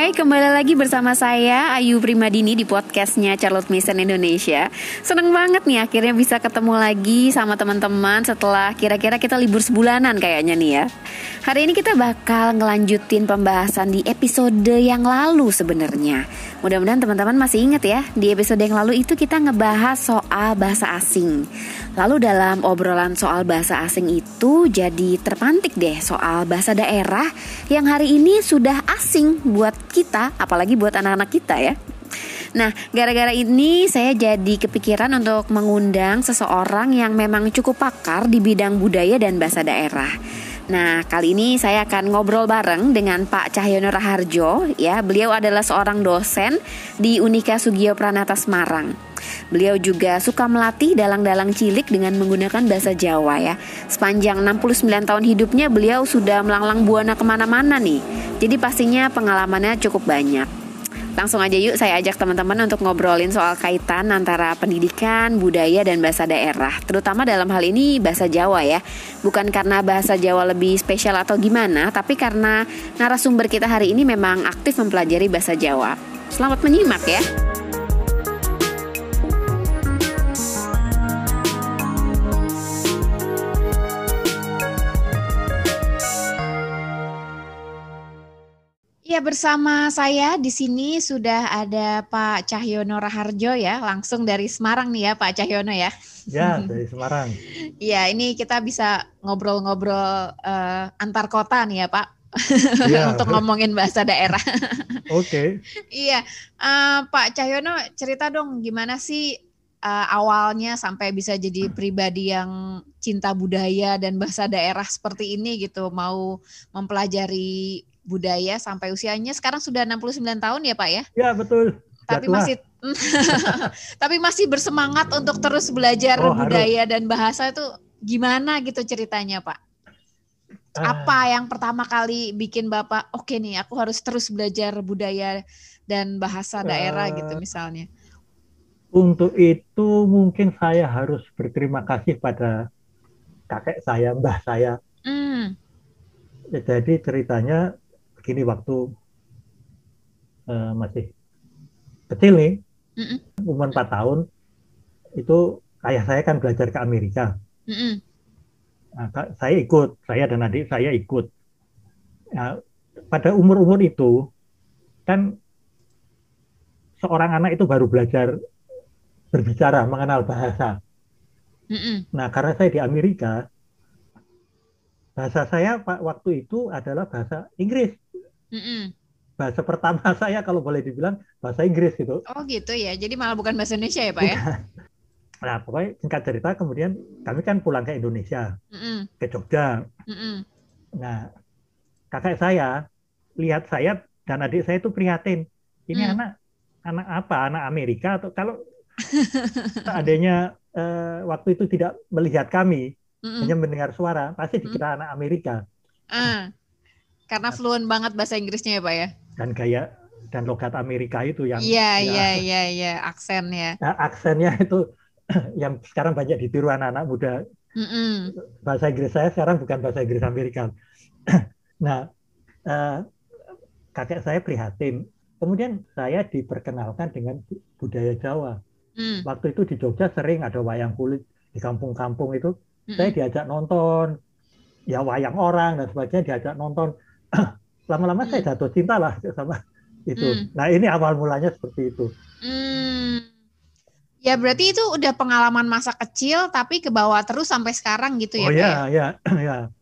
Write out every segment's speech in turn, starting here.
Hai, kembali lagi bersama saya Ayu Primadini di podcastnya Charlotte Mason Indonesia. Seneng banget nih akhirnya bisa ketemu lagi sama teman-teman setelah kira-kira kita libur sebulanan kayaknya nih ya. Hari ini kita bakal ngelanjutin pembahasan di episode yang lalu sebenarnya. Mudah-mudahan teman-teman masih ingat ya, di episode yang lalu itu kita ngebahas soal bahasa asing. Lalu dalam obrolan soal bahasa asing itu jadi terpantik deh soal bahasa daerah yang hari ini sudah asing buat buat kita, apalagi buat anak-anak kita ya. Nah, gara-gara ini saya jadi kepikiran untuk mengundang seseorang yang memang cukup pakar di bidang budaya dan bahasa daerah. Nah, kali ini saya akan ngobrol bareng dengan Pak Cahyono Raharjo ya. Beliau adalah seorang dosen di Unika Sugio Pranata Semarang. Beliau juga suka melatih dalang-dalang cilik dengan menggunakan bahasa Jawa ya. Sepanjang 69 tahun hidupnya beliau sudah melanglang buana ke mana-mana nih. Jadi pastinya pengalamannya cukup banyak. Langsung aja yuk saya ajak teman-teman untuk ngobrolin soal kaitan antara pendidikan, budaya, dan bahasa daerah. Terutama dalam hal ini bahasa Jawa ya. Bukan karena bahasa Jawa lebih spesial atau gimana, tapi karena narasumber kita hari ini memang aktif mempelajari bahasa Jawa. Selamat menyimak ya. Bersama saya di sini sudah ada Pak Cahyono Raharjo ya, langsung dari Semarang nih ya Pak Cahyono ya. Ya dari Semarang. Iya ini kita bisa ngobrol-ngobrol uh, antar kota nih ya Pak, ya. untuk ngomongin bahasa daerah. Oke. Okay. iya uh, Pak Cahyono cerita dong gimana sih uh, awalnya sampai bisa jadi pribadi yang cinta budaya dan bahasa daerah seperti ini gitu, mau mempelajari budaya sampai usianya sekarang sudah 69 tahun ya Pak ya? Ya betul. Tapi Jatuh. masih tapi masih bersemangat untuk terus belajar oh, budaya harus. dan bahasa itu gimana gitu ceritanya Pak? Uh, Apa yang pertama kali bikin Bapak oke okay nih aku harus terus belajar budaya dan bahasa daerah uh, gitu misalnya? Untuk itu mungkin saya harus berterima kasih pada kakek saya, mbah saya. Mm. Jadi ceritanya begini waktu uh, masih kecil nih, mm -mm. umur 4 tahun, itu ayah saya kan belajar ke Amerika. Mm -mm. Nah, saya ikut, saya dan adik saya ikut. Nah, pada umur-umur itu, kan seorang anak itu baru belajar berbicara, mengenal bahasa. Mm -mm. Nah, karena saya di Amerika, bahasa saya waktu itu adalah bahasa Inggris. Mm-mm. Bahasa pertama saya kalau boleh dibilang bahasa Inggris gitu. Oh gitu ya, jadi malah bukan bahasa Indonesia ya Pak ya? Nah pokoknya singkat cerita kemudian kami kan pulang ke Indonesia, Mm-mm. ke Jogja. Mm-mm. Nah kakak saya lihat saya dan adik saya itu prihatin. Ini mm. anak anak apa? Anak Amerika atau kalau adanya uh, waktu itu tidak melihat kami, Mm-mm. hanya mendengar suara, pasti dikira mm. anak Amerika. Uh. Karena fluent banget bahasa Inggrisnya ya Pak ya? Dan kayak dan logat Amerika itu yang Iya, iya, iya, iya, aksennya. Nah, aksennya itu yang sekarang banyak ditiru anak-anak muda. Mm -mm. Bahasa Inggris saya sekarang bukan bahasa Inggris Amerika. nah, uh, kakek saya prihatin. Kemudian saya diperkenalkan dengan budaya Jawa. Mm. Waktu itu di Jogja sering ada wayang kulit di kampung-kampung itu. Mm -mm. Saya diajak nonton, ya wayang orang dan sebagainya diajak nonton lama-lama hmm. saya jatuh cinta lah sama itu. Hmm. Nah ini awal mulanya seperti itu. Hmm. Ya berarti itu udah pengalaman masa kecil tapi ke bawah terus sampai sekarang gitu ya? Oh iya, ya, ya.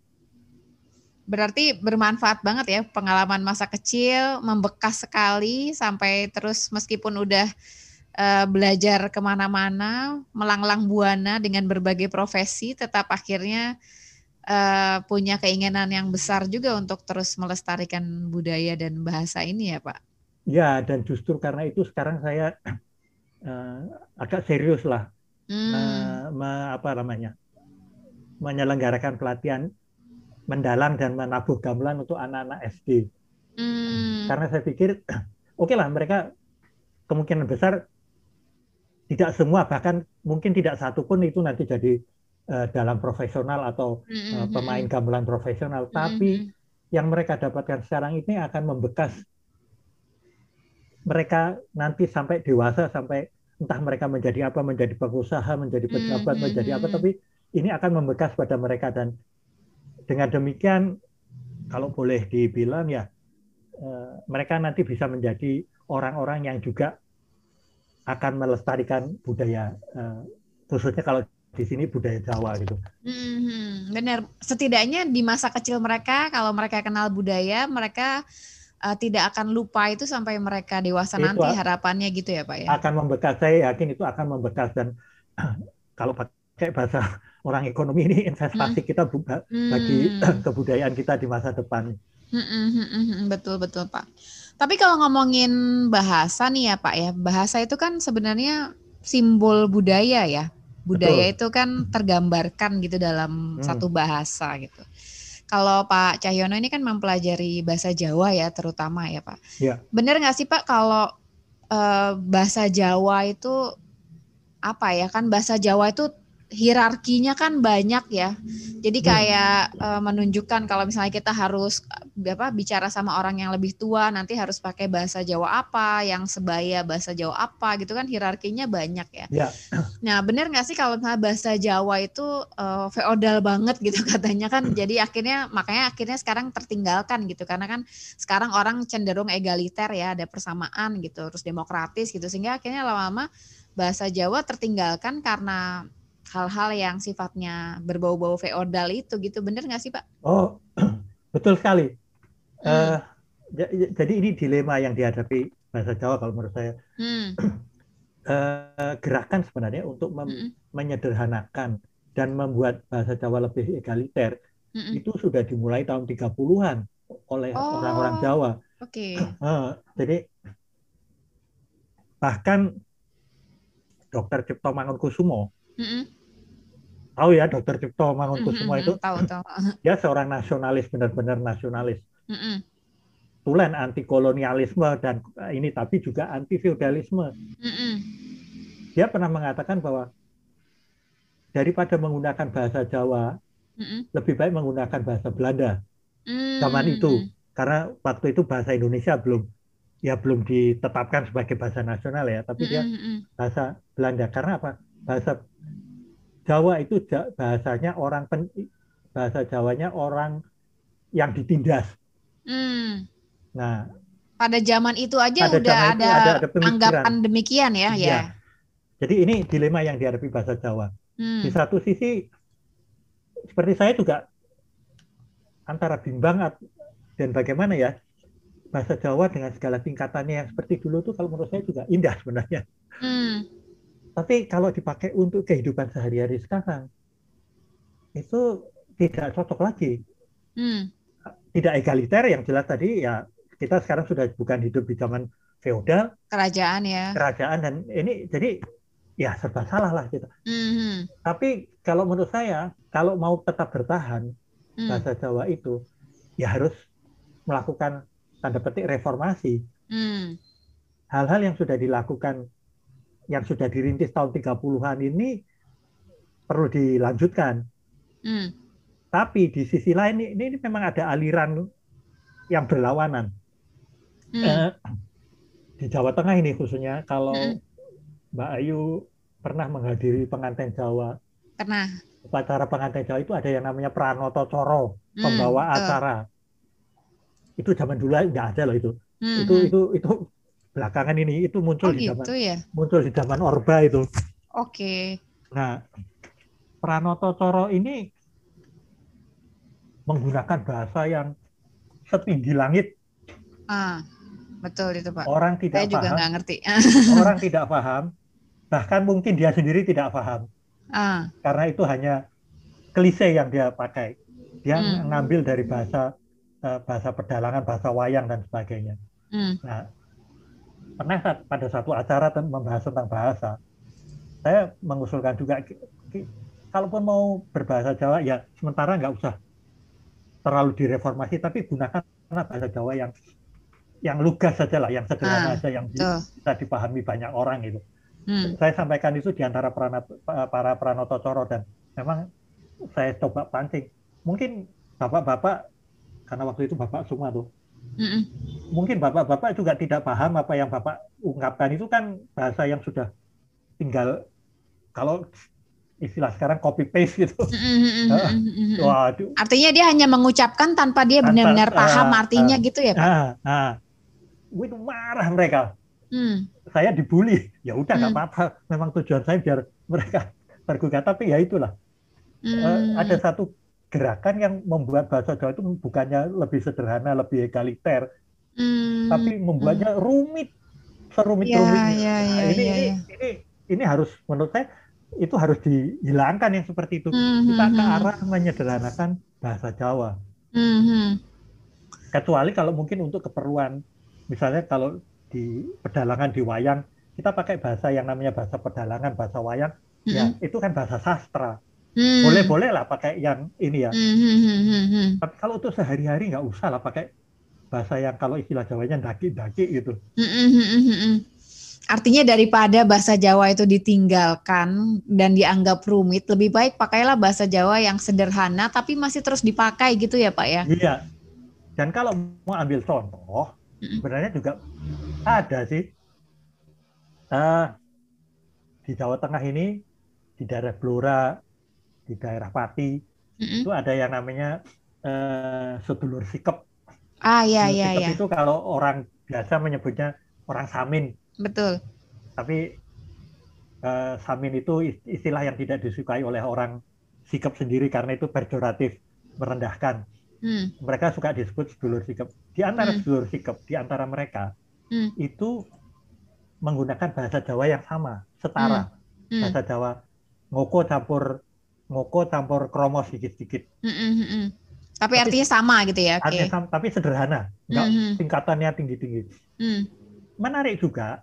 Berarti bermanfaat banget ya pengalaman masa kecil, membekas sekali sampai terus meskipun udah uh, belajar ke mana-mana, melanglang buana dengan berbagai profesi, tetap akhirnya uh, punya keinginan yang besar juga untuk terus melestarikan budaya dan bahasa ini ya Pak. Ya dan justru karena itu sekarang saya uh, agak serius lah hmm. uh, me, apa namanya menyelenggarakan pelatihan mendalang dan menabuh gamelan untuk anak-anak SD. Hmm. Karena saya pikir oke okay lah mereka kemungkinan besar tidak semua bahkan mungkin tidak satu pun itu nanti jadi dalam profesional atau uh, pemain gamelan profesional, mm-hmm. tapi yang mereka dapatkan sekarang ini akan membekas mereka nanti sampai dewasa sampai entah mereka menjadi apa menjadi pengusaha menjadi pejabat mm -hmm. menjadi apa tapi ini akan membekas pada mereka dan dengan demikian kalau boleh dibilang ya eh, mereka nanti bisa menjadi orang-orang yang juga akan melestarikan budaya eh, khususnya kalau di sini budaya Jawa gitu. Hmm, benar. Setidaknya di masa kecil mereka, kalau mereka kenal budaya, mereka uh, tidak akan lupa itu sampai mereka dewasa itu nanti harapannya gitu ya Pak ya. Akan membekas, saya yakin itu akan membekas dan kalau pakai bahasa orang ekonomi ini investasi hmm. kita buka bagi hmm. kebudayaan kita di masa depan. Hmm, hmm, hmm, hmm, betul betul Pak. Tapi kalau ngomongin bahasa nih ya Pak ya, bahasa itu kan sebenarnya simbol budaya ya budaya Betul. itu kan tergambarkan gitu dalam hmm. satu bahasa gitu. Kalau Pak Cahyono ini kan mempelajari bahasa Jawa ya terutama ya Pak. Ya. Bener nggak sih Pak kalau uh, bahasa Jawa itu apa ya kan bahasa Jawa itu hierarkinya kan banyak ya. Jadi hmm. kayak uh, menunjukkan kalau misalnya kita harus apa bicara sama orang yang lebih tua nanti harus pakai bahasa Jawa apa, yang sebaya bahasa Jawa apa gitu kan hierarkinya banyak ya. ya. Nah, benar nggak sih kalau misalnya bahasa Jawa itu uh, feodal banget gitu katanya kan. Jadi akhirnya makanya akhirnya sekarang tertinggalkan gitu karena kan sekarang orang cenderung egaliter ya, ada persamaan gitu, terus demokratis gitu sehingga akhirnya lama-lama bahasa Jawa tertinggalkan karena hal-hal yang sifatnya berbau-bau feodal itu gitu bener nggak sih pak? Oh betul sekali. Hmm. Uh, jadi ini dilema yang dihadapi bahasa Jawa kalau menurut saya. Hmm. uh, gerakan sebenarnya untuk hmm. menyederhanakan dan membuat bahasa Jawa lebih egaliter hmm. itu sudah dimulai tahun 30-an oleh oh, orang-orang Jawa. Oke. Okay. Uh, jadi bahkan Dr. Cipto Mangunkusumo mm -hmm tahu ya Dokter Cipto Mangunkusumo mm -hmm, itu tahu, tahu. dia seorang nasionalis benar-benar nasionalis mm -hmm. tulen anti kolonialisme dan eh, ini tapi juga anti feudalisme mm -hmm. dia pernah mengatakan bahwa daripada menggunakan bahasa Jawa mm -hmm. lebih baik menggunakan bahasa Belanda mm -hmm. zaman itu karena waktu itu bahasa Indonesia belum ya belum ditetapkan sebagai bahasa nasional ya tapi mm -hmm. dia bahasa Belanda karena apa bahasa Jawa itu bahasanya orang pen, bahasa Jawanya orang yang ditindas. Hmm. Nah, pada zaman itu aja udah ada, ada, ada anggapan demikian ya, ya, ya. Jadi ini dilema yang dihadapi bahasa Jawa. Hmm. Di satu sisi, seperti saya juga antara bimbang dan bagaimana ya bahasa Jawa dengan segala tingkatannya yang seperti dulu tuh kalau menurut saya juga indah sebenarnya. Hmm. Tapi kalau dipakai untuk kehidupan sehari-hari sekarang, itu tidak cocok lagi. Hmm. Tidak egaliter yang jelas tadi ya kita sekarang sudah bukan hidup di zaman feodal. Kerajaan ya. Kerajaan dan ini jadi ya serba salah lah kita. Hmm. Tapi kalau menurut saya kalau mau tetap bertahan hmm. bahasa Jawa itu ya harus melakukan tanda petik reformasi. Hmm. Hal-hal yang sudah dilakukan yang sudah dirintis tahun 30-an ini perlu dilanjutkan. Hmm. Tapi di sisi lain ini, ini memang ada aliran yang berlawanan. Hmm. Eh, di Jawa Tengah ini khususnya kalau hmm. Mbak Ayu pernah menghadiri pengantin Jawa. Pernah. Upacara pengantin Jawa itu ada yang namanya Pranoto Coro, hmm, pembawa acara. Itu zaman dulu nggak ada loh itu. Hmm. Itu itu itu belakangan ini itu muncul oh, di zaman gitu ya? muncul di zaman Orba itu. Oke. Okay. Nah, Pranoto Coro ini menggunakan bahasa yang setinggi langit. Ah, betul itu Pak. Orang tidak Saya juga nggak ngerti. orang tidak paham, bahkan mungkin dia sendiri tidak paham. Ah. Karena itu hanya klise yang dia pakai. Dia hmm. ngambil dari bahasa eh, bahasa pedalangan, bahasa wayang dan sebagainya. Hmm. Nah, pernah pada satu acara membahas tentang bahasa, saya mengusulkan juga, kalaupun mau berbahasa Jawa ya sementara nggak usah terlalu direformasi, tapi gunakan bahasa Jawa yang yang lugas saja lah, yang sederhana ah, saja, yang tuh. bisa dipahami banyak orang itu. Hmm. Saya sampaikan itu di antara para pranoto coro dan memang saya coba pancing. Mungkin bapak-bapak karena waktu itu bapak semua tuh, mm -mm mungkin bapak-bapak juga tidak paham apa yang bapak ungkapkan itu kan bahasa yang sudah tinggal kalau istilah sekarang copy paste gitu. Mm-hmm. Waduh. Artinya dia hanya mengucapkan tanpa dia benar-benar paham uh, artinya uh, gitu ya Pak? Uh, uh. Itu marah mereka. Hmm. Saya dibully, ya udah nggak hmm. apa-apa. Memang tujuan saya biar mereka tergugah. Tapi ya itulah. Hmm. Uh, ada satu gerakan yang membuat bahasa Jawa itu bukannya lebih sederhana, lebih egaliter, hmm. tapi membuatnya hmm. rumit, serumit ya. Ya, ya, nah, ini, ya, ya. ini ini ini harus menurut saya itu harus dihilangkan yang seperti itu. Hmm. Kita ke hmm, hmm. arah menyederhanakan bahasa Jawa. Hmm. Kecuali kalau mungkin untuk keperluan, misalnya kalau di pedalangan di wayang kita pakai bahasa yang namanya bahasa pedalangan, bahasa wayang, ya hmm. ya itu kan bahasa sastra Hmm. Boleh-boleh lah pakai yang ini ya. Hmm, hmm, hmm, hmm, hmm. Tapi kalau untuk sehari-hari nggak usah lah pakai bahasa yang kalau istilah Jawanya daki-daki gitu. Hmm, hmm, hmm, hmm. Artinya daripada bahasa Jawa itu ditinggalkan dan dianggap rumit, lebih baik pakailah bahasa Jawa yang sederhana tapi masih terus dipakai gitu ya Pak ya? Iya. Dan kalau mau ambil contoh, sebenarnya juga ada sih. Uh, di Jawa Tengah ini, di daerah Blora, di daerah Pati mm-hmm. itu ada yang namanya uh, sedulur sikep. Ah iya iya iya. Itu kalau orang biasa menyebutnya orang Samin. Betul. Tapi uh, Samin itu istilah yang tidak disukai oleh orang sikep sendiri karena itu pejoratif, merendahkan. Hmm. Mereka suka disebut sedulur sikep. Di antara hmm. sedulur sikep, di antara mereka hmm. itu menggunakan bahasa Jawa yang sama, setara. Hmm. Hmm. Bahasa Jawa ngoko campur ngoko campur kromo sedikit-sedikit. Mm -hmm. Tapi, tapi artinya sama gitu ya? Artinya okay. sama, tapi sederhana, nggak mm -hmm. tingkatannya tinggi-tinggi. Mm. Menarik juga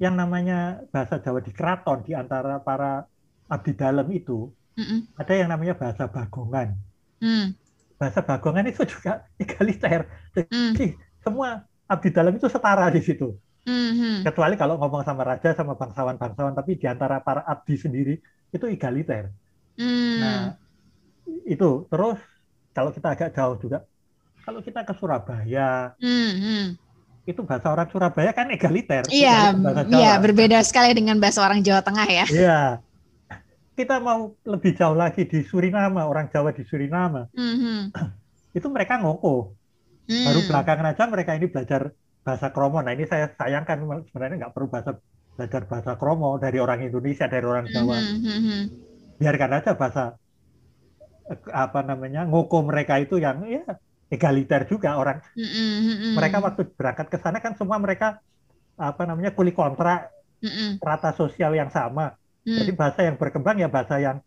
yang namanya bahasa Jawa di keraton di antara para abdi dalam itu mm -hmm. ada yang namanya bahasa bagongan. Mm. Bahasa bagongan itu juga egaliter. Jadi mm. semua abdi dalam itu setara di situ. Mm-hmm. Kecuali kalau ngomong sama raja sama bangsawan-bangsawan, tapi di antara para abdi sendiri itu egaliter. Hmm. Nah, itu terus kalau kita agak jauh juga, kalau kita ke Surabaya, hmm, hmm. itu bahasa orang Surabaya kan egaliter. Iya, iya berbeda sekali dengan bahasa orang Jawa Tengah ya. Iya. Kita mau lebih jauh lagi di Suriname, orang Jawa di Suriname, hmm, hmm. itu mereka ngoko. Hmm. Baru belakangan aja mereka ini belajar bahasa Kromo. Nah ini saya sayangkan sebenarnya nggak perlu bahasa belajar bahasa Kromo dari orang Indonesia, dari orang Jawa. Hmm. Hmm, hmm biarkan aja bahasa apa namanya ngoko mereka itu yang ya egaliter juga orang mm-hmm. mereka waktu berangkat ke sana kan semua mereka apa namanya kuli kontrak mm-hmm. rata sosial yang sama mm. jadi bahasa yang berkembang ya bahasa yang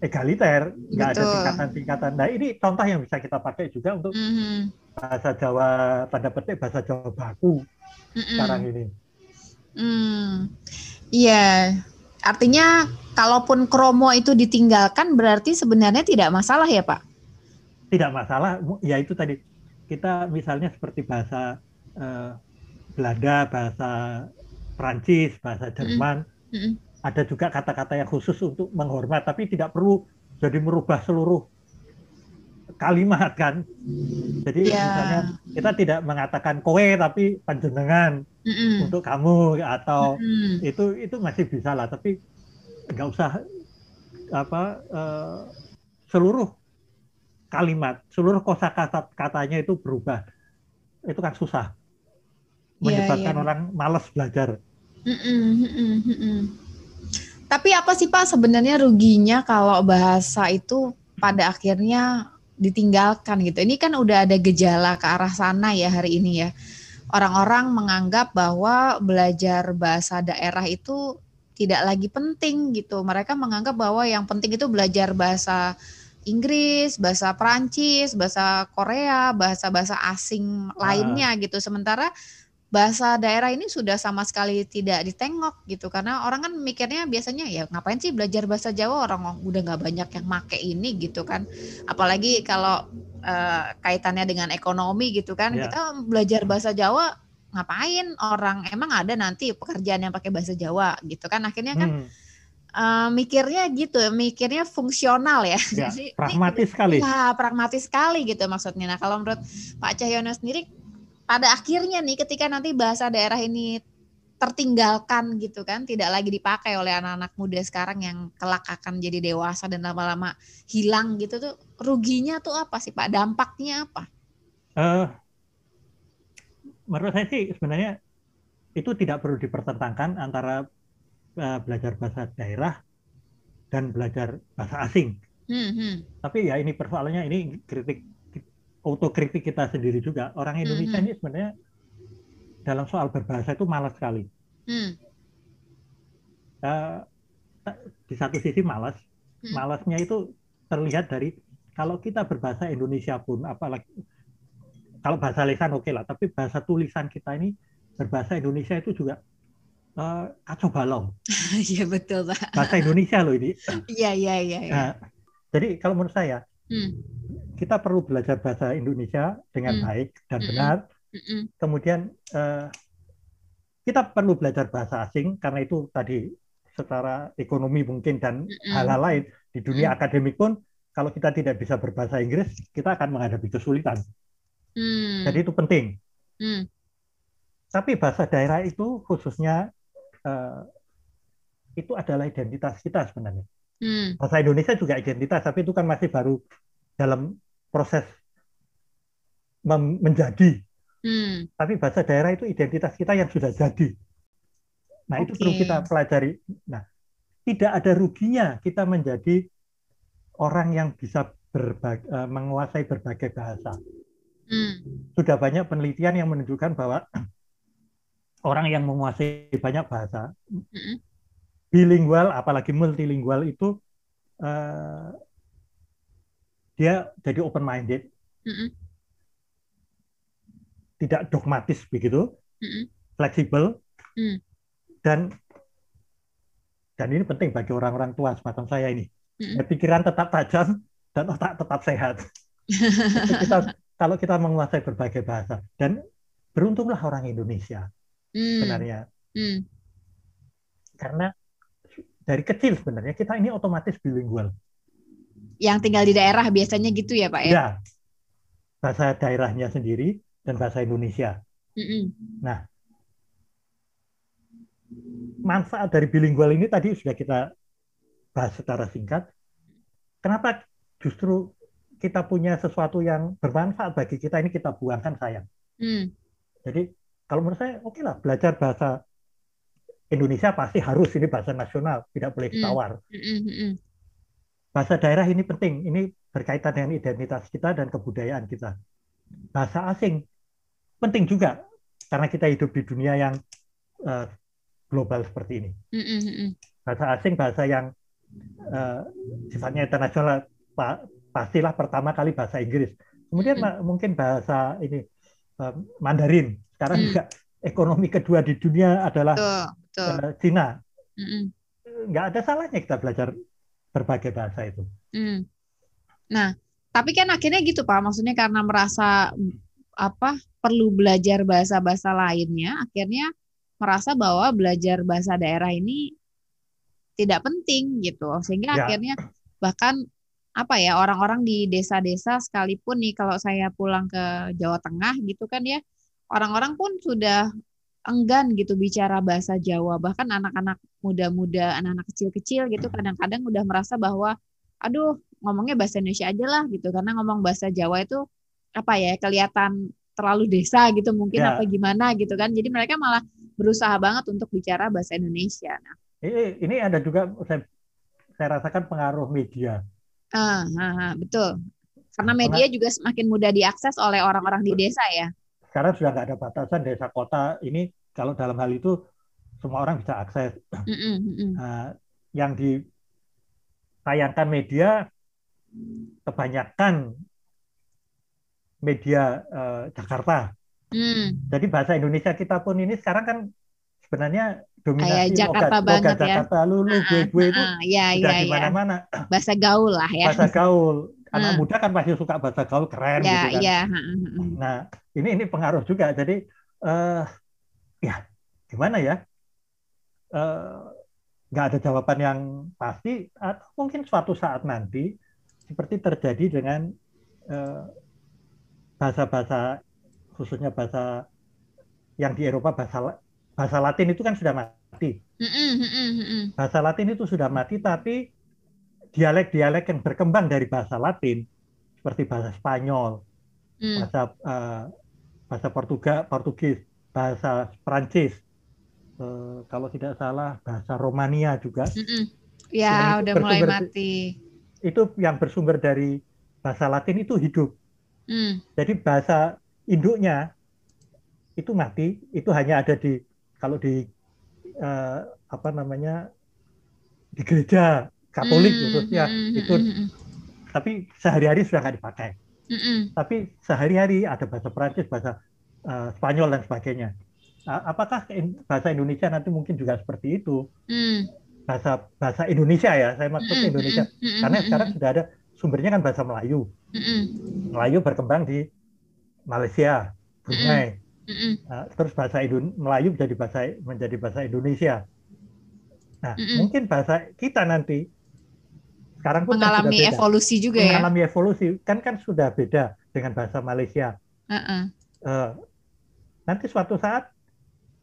egaliter nggak ada tingkatan-tingkatan nah ini contoh yang bisa kita pakai juga untuk mm-hmm. bahasa Jawa tanda petik bahasa Jawa baku mm-hmm. sekarang ini mm. iya Artinya kalaupun kromo itu ditinggalkan berarti sebenarnya tidak masalah ya Pak? Tidak masalah, ya itu tadi kita misalnya seperti bahasa uh, Belanda, bahasa Prancis, bahasa Jerman, mm -hmm. ada juga kata-kata yang khusus untuk menghormat, tapi tidak perlu jadi merubah seluruh kalimat kan. Jadi yeah. misalnya kita tidak mengatakan kowe tapi panjenengan mm -mm. untuk kamu atau mm -mm. itu itu masih bisa lah tapi nggak usah apa uh, seluruh kalimat seluruh kosakata katanya itu berubah itu kan susah iya, menyebabkan yeah, yeah. orang malas belajar. Mm -mm, mm -mm. Tapi apa sih Pak sebenarnya ruginya kalau bahasa itu pada akhirnya ditinggalkan gitu. Ini kan udah ada gejala ke arah sana ya hari ini ya. Orang-orang menganggap bahwa belajar bahasa daerah itu tidak lagi penting gitu. Mereka menganggap bahwa yang penting itu belajar bahasa Inggris, bahasa Perancis, bahasa Korea, bahasa-bahasa asing lainnya gitu. Sementara bahasa daerah ini sudah sama sekali tidak ditengok gitu karena orang kan mikirnya biasanya ya ngapain sih belajar bahasa Jawa orang udah nggak banyak yang make ini gitu kan apalagi kalau uh, kaitannya dengan ekonomi gitu kan yeah. kita belajar bahasa Jawa ngapain orang emang ada nanti pekerjaan yang pakai bahasa Jawa gitu kan akhirnya kan hmm. uh, mikirnya gitu mikirnya fungsional ya, ya Jadi, pragmatis ini, sekali ya pragmatis sekali gitu maksudnya nah kalau menurut Pak Cahyono sendiri pada akhirnya nih ketika nanti bahasa daerah ini tertinggalkan gitu kan, tidak lagi dipakai oleh anak-anak muda sekarang yang kelak akan jadi dewasa dan lama-lama hilang gitu tuh, ruginya tuh apa sih Pak? Dampaknya apa? Uh, menurut saya sih sebenarnya itu tidak perlu dipertentangkan antara uh, belajar bahasa daerah dan belajar bahasa asing. Hmm, hmm. Tapi ya ini persoalannya ini kritik autokritik kita sendiri juga. Orang Indonesia hmm, hmm. ini sebenarnya dalam soal berbahasa itu malas sekali. Hmm. Uh, di satu sisi malas, hmm. malasnya itu terlihat dari kalau kita berbahasa Indonesia pun apalagi kalau bahasa lisan oke okay lah, tapi bahasa tulisan kita ini berbahasa Indonesia itu juga uh, kacau balau. Iya betul pak. Bahasa Indonesia loh ini. Iya iya iya. Ya. Nah, jadi kalau menurut saya hmm. kita perlu belajar bahasa Indonesia dengan hmm. baik dan hmm. benar. Hmm. Kemudian uh, kita perlu belajar bahasa asing karena itu tadi secara ekonomi mungkin dan hal-hal lain di dunia akademik pun kalau kita tidak bisa berbahasa Inggris kita akan menghadapi kesulitan. Hmm. Jadi itu penting. Hmm. Tapi bahasa daerah itu khususnya uh, itu adalah identitas kita sebenarnya. Hmm. Bahasa Indonesia juga identitas, tapi itu kan masih baru dalam proses menjadi. Hmm. Tapi bahasa daerah itu identitas kita yang sudah jadi. Nah okay. itu perlu kita pelajari. Nah tidak ada ruginya kita menjadi orang yang bisa berbagi, uh, menguasai berbagai bahasa. Hmm. Sudah banyak penelitian yang menunjukkan bahwa orang yang menguasai banyak bahasa, hmm. bilingual, apalagi multilingual itu uh, dia jadi open minded, hmm. tidak dogmatis begitu, hmm. fleksibel, hmm. dan dan ini penting bagi orang-orang tua semacam saya ini. Hmm. Pikiran tetap tajam dan otak tetap sehat. kita kalau kita menguasai berbagai bahasa. Dan beruntunglah orang Indonesia. Hmm. sebenarnya. Hmm. karena dari kecil sebenarnya kita ini otomatis bilingual. Yang tinggal di daerah biasanya gitu ya pak ya, ya. Bahasa daerahnya sendiri dan bahasa Indonesia. Hmm. nah. Manfaat dari bilingual ini tadi sudah kita bahas secara singkat. Kenapa justru kita punya sesuatu yang bermanfaat bagi kita ini kita buangkan sayang. Hmm. Jadi kalau menurut saya oke okay lah belajar bahasa Indonesia pasti harus ini bahasa nasional tidak boleh ditawar. Hmm. Hmm. hmm, hmm. Bahasa daerah ini penting ini berkaitan dengan identitas kita dan kebudayaan kita. Bahasa asing penting juga karena kita hidup di dunia yang uh, global seperti ini. Bahasa asing bahasa yang uh, sifatnya internasional pastilah pertama kali bahasa Inggris. Kemudian hmm. mungkin bahasa ini Mandarin. Sekarang hmm. juga ekonomi kedua di dunia adalah betul, betul. Uh, Cina. Hmm. Nggak ada salahnya kita belajar berbagai bahasa itu. Hmm. Nah, tapi kan akhirnya gitu Pak, maksudnya karena merasa apa perlu belajar bahasa-bahasa lainnya, akhirnya merasa bahwa belajar bahasa daerah ini tidak penting gitu, sehingga ya. akhirnya bahkan apa ya orang-orang di desa-desa sekalipun nih kalau saya pulang ke Jawa Tengah gitu kan ya orang-orang pun sudah enggan gitu bicara bahasa Jawa. Bahkan anak-anak muda-muda anak-anak kecil-kecil gitu kadang-kadang udah merasa bahwa aduh ngomongnya bahasa Indonesia aja lah gitu. Karena ngomong bahasa Jawa itu apa ya kelihatan terlalu desa gitu mungkin ya. apa gimana gitu kan. Jadi mereka malah berusaha banget untuk bicara bahasa Indonesia. Nah. Ini ini ada juga saya saya rasakan pengaruh media Ah, ah, ah, betul. Karena media Karena, juga semakin mudah diakses oleh orang-orang di desa ya. Sekarang sudah nggak ada batasan desa kota ini kalau dalam hal itu semua orang bisa akses. Mm -mm, mm yang ditayangkan media kebanyakan media uh, Jakarta. Mm. Jadi bahasa Indonesia kita pun ini sekarang kan sebenarnya dominasi kayak Jakarta logat, banget logat ya. Jakarta lu lu gue gue itu uh, ya, udah ya, di mana-mana. Ya. Bahasa gaul lah ya. Bahasa gaul. Anak uh. muda kan pasti suka bahasa gaul keren ya, gitu kan. Ya. Nah, ini ini pengaruh juga. Jadi uh, ya gimana ya? Uh, nggak ada jawaban yang pasti atau mungkin suatu saat nanti seperti terjadi dengan bahasa-bahasa uh, khususnya bahasa yang di Eropa bahasa bahasa Latin itu kan sudah mati. Bahasa Latin itu sudah mati, tapi dialek-dialek yang berkembang dari bahasa Latin seperti bahasa Spanyol, mm. bahasa uh, bahasa Portugal, Portugis, bahasa Prancis, uh, kalau tidak salah bahasa Romania juga. Ya, udah mulai mati. Itu yang bersumber dari bahasa Latin itu hidup. Mm. Jadi bahasa induknya itu mati, itu hanya ada di kalau di uh, apa namanya di gereja Katolik mm, khususnya mm, itu mm, tapi sehari-hari sudah nggak dipakai. Mm, tapi sehari-hari ada bahasa Prancis, bahasa uh, Spanyol dan sebagainya. Uh, apakah bahasa Indonesia nanti mungkin juga seperti itu? Mm. Bahasa bahasa Indonesia ya, saya maksud mm, Indonesia. Mm, mm, Karena sekarang sudah ada sumbernya kan bahasa Melayu. Mm, Melayu berkembang di Malaysia, Brunei. Mm uh, terus bahasa Indon Melayu menjadi bahasa menjadi bahasa Indonesia. Nah, mm mungkin bahasa kita nanti sekarang pun kan mengalami kan evolusi juga mengalami ya. Mengalami evolusi kan kan sudah beda dengan bahasa Malaysia. Uh -uh. Uh, nanti suatu saat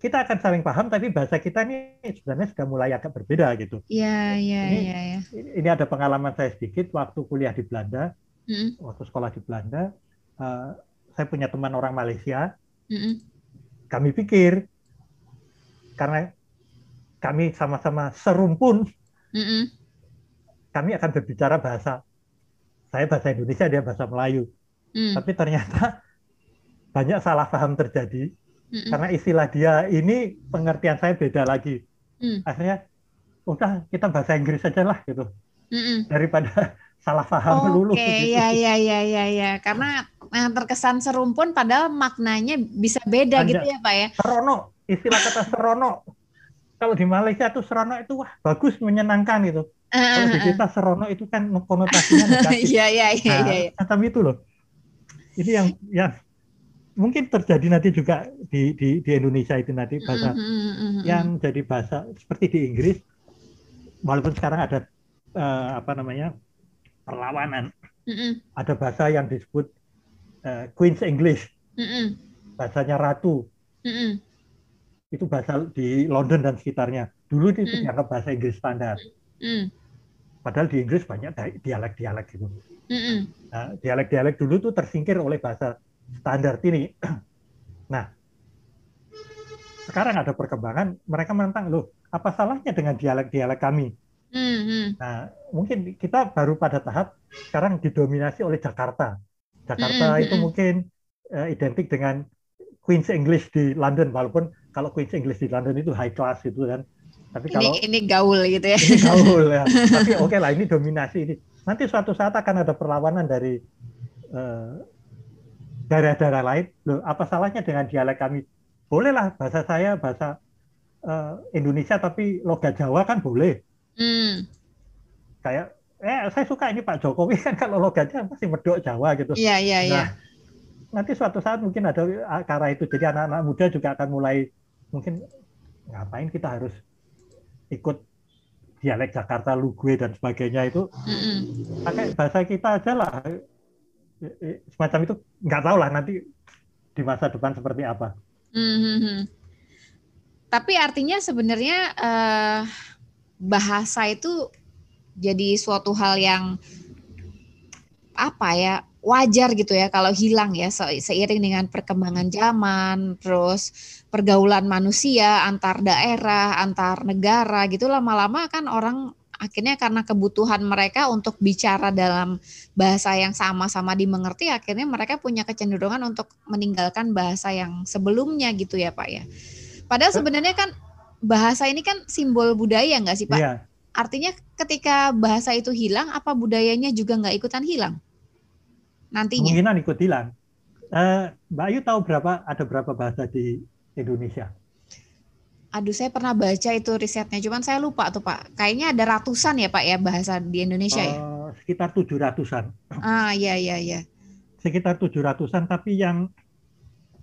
kita akan saling paham tapi bahasa kita ini sebenarnya sudah mulai agak berbeda gitu. Iya iya iya. Ya. Ini ada pengalaman saya sedikit waktu kuliah di Belanda, mm waktu sekolah di Belanda, uh, saya punya teman orang Malaysia. Kami pikir. Karena kami sama-sama serumpun, mm kami akan berbicara bahasa. Saya bahasa Indonesia dia bahasa Melayu. Mm. tapi ternyata banyak salah paham terjadi. Mm karena istilah dia ini pengertian saya beda lagi. Mm. akhirnya udah kita bahasa Inggris saja lah gitu. Mm daripada salah paham okay, lulu gitu. ya ya ya ya ya. Karena yang terkesan serumpun padahal maknanya bisa beda Anda, gitu ya Pak ya serono istilah kata serono kalau di Malaysia tuh serono itu wah bagus menyenangkan gitu kalau di kita serono itu kan konotasinya negatif. Iya iya iya nah, iya. Tapi itu loh. Ini yang yang mungkin terjadi nanti juga di di, di Indonesia itu nanti bahasa mm-hmm. yang jadi bahasa seperti di Inggris walaupun sekarang ada uh, apa namanya perlawanan. Mm-hmm. Ada bahasa yang disebut uh, Queen's English. Mm-hmm. Bahasanya ratu. Mm-hmm. Itu bahasa di London dan sekitarnya. Dulu itu mm-hmm. dianggap bahasa Inggris standar. Mm. Padahal di Inggris banyak dialek-dialek gitu. Nah, dialek-dialek dulu tuh tersingkir oleh bahasa standar ini. Nah, sekarang ada perkembangan, mereka menentang loh, apa salahnya dengan dialek-dialek kami? Mm-hmm. Nah, mungkin kita baru pada tahap sekarang didominasi oleh Jakarta. Jakarta mm-hmm. itu mungkin uh, identik dengan Queen's English di London, walaupun kalau Queen's English di London itu high class itu kan tapi kalau ini, ini gaul gitu ya. Ini gaul ya. Tapi oke okay lah ini dominasi ini. Nanti suatu saat akan ada perlawanan dari daerah daerah-daerah lain. Loh, apa salahnya dengan dialek kami? Bolehlah bahasa saya bahasa uh, Indonesia tapi logat Jawa kan boleh. Hmm. Kayak eh saya suka ini Pak Jokowi kan kalau logatnya pasti medok Jawa gitu. Iya iya iya. Nah, nanti suatu saat mungkin ada ke itu. Jadi anak-anak muda juga akan mulai mungkin ngapain kita harus ikut dialek Jakarta, Lugwe dan sebagainya itu mm-hmm. pakai bahasa kita aja lah semacam itu nggak tahu lah nanti di masa depan seperti apa. Mm-hmm. Tapi artinya sebenarnya uh, bahasa itu jadi suatu hal yang apa ya wajar gitu ya kalau hilang ya seiring dengan perkembangan zaman terus pergaulan manusia antar daerah antar negara gitu lama-lama kan orang akhirnya karena kebutuhan mereka untuk bicara dalam bahasa yang sama-sama dimengerti akhirnya mereka punya kecenderungan untuk meninggalkan bahasa yang sebelumnya gitu ya Pak ya padahal sebenarnya kan bahasa ini kan simbol budaya nggak sih Pak iya. Artinya ketika bahasa itu hilang apa budayanya juga nggak ikutan hilang nantinya? Kemungkinan ikut hilang. Uh, Mbak Ayu tahu berapa ada berapa bahasa di Indonesia? Aduh, saya pernah baca itu risetnya, cuman saya lupa tuh Pak. Kayaknya ada ratusan ya Pak ya bahasa di Indonesia uh, ya? Eh, sekitar tujuh ratusan. Ah, iya iya iya. Sekitar tujuh ratusan, tapi yang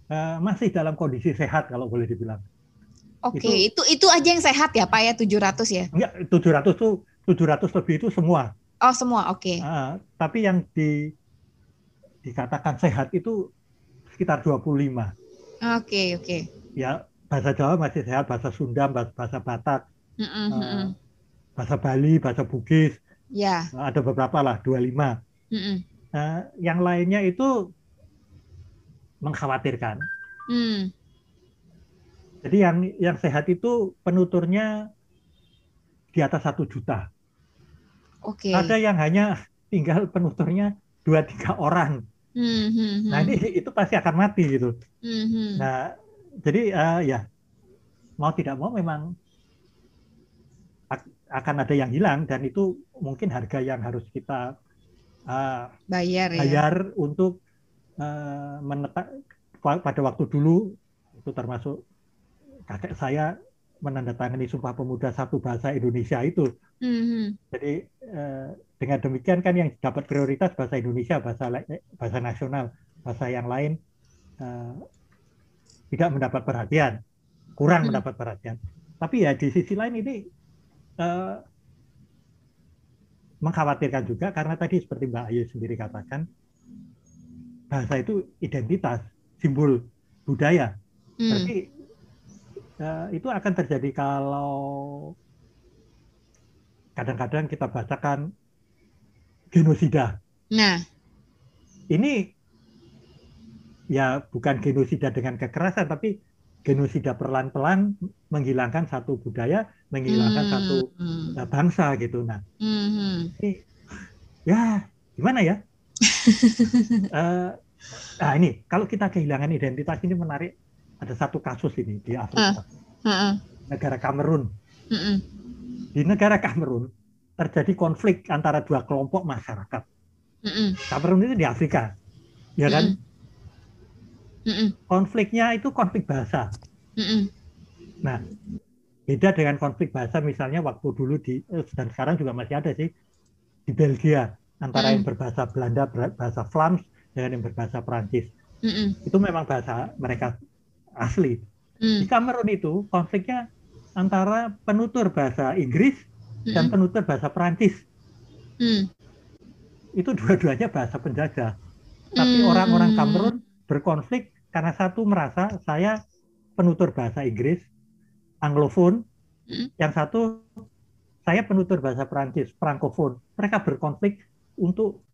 uh, masih dalam kondisi sehat kalau boleh dibilang. Oke, okay. itu, itu itu aja yang sehat ya Pak ya 700 ya? Enggak, 700 tuh 700 lebih itu semua. Oh, semua, oke. Okay. Uh, tapi yang di dikatakan sehat itu sekitar 25. Oke, okay, oke. Okay. Ya, bahasa Jawa masih sehat, bahasa Sunda, bahasa Batak, mm -mm, uh, bahasa Bali, bahasa Bugis. Ya. Yeah. Ada beberapa lah, 25. Mm -mm. Uh, yang lainnya itu mengkhawatirkan. Mm. Jadi yang yang sehat itu penuturnya di atas satu juta. Oke. Okay. Ada yang hanya tinggal penuturnya dua tiga orang. Mm -hmm. Nah ini itu pasti akan mati gitu. Mm -hmm. Nah jadi uh, ya mau tidak mau memang akan ada yang hilang dan itu mungkin harga yang harus kita uh, bayar ya. bayar untuk uh, menetak pada waktu dulu itu termasuk kakek saya menandatangani Sumpah Pemuda satu bahasa Indonesia itu. Mm-hmm. Jadi uh, dengan demikian kan yang dapat prioritas bahasa Indonesia, bahasa bahasa nasional, bahasa yang lain uh, tidak mendapat perhatian, kurang hmm. mendapat perhatian. Tapi ya di sisi lain ini mengkhawatirkan juga karena tadi seperti Mbak Ayu sendiri katakan bahasa itu identitas, simbol budaya. Hmm. Berarti uh, itu akan terjadi kalau kadang-kadang kita bacakan genosida. Nah, ini ya bukan genosida dengan kekerasan tapi genosida pelan-pelan menghilangkan satu budaya, menghilangkan hmm. satu uh, bangsa gitu. Nah, hmm. ini ya gimana ya? uh, nah ini kalau kita kehilangan identitas ini menarik. Ada satu kasus ini di Afrika, uh. Uh. negara Kamerun. Uh Di negara Kamerun terjadi konflik antara dua kelompok masyarakat. Uh Kamerun itu di Afrika, ya kan? Mm-mm. Konfliknya itu konflik bahasa. Mm-mm. Nah, beda dengan konflik bahasa misalnya waktu dulu di eh, dan sekarang juga masih ada sih di Belgia antara mm. yang berbahasa Belanda bahasa Flams dengan yang berbahasa Prancis. Mm-mm. Itu memang bahasa mereka asli. Mm. Di Kamerun itu konfliknya antara penutur bahasa Inggris mm dan penutur bahasa Prancis. Mm. Itu dua-duanya bahasa penjajah. Tapi orang-orang Kamerun berkonflik karena satu merasa saya penutur bahasa Inggris, Anglofon, hmm. yang satu saya penutur bahasa Perancis, Frankofon. Mereka berkonflik untuk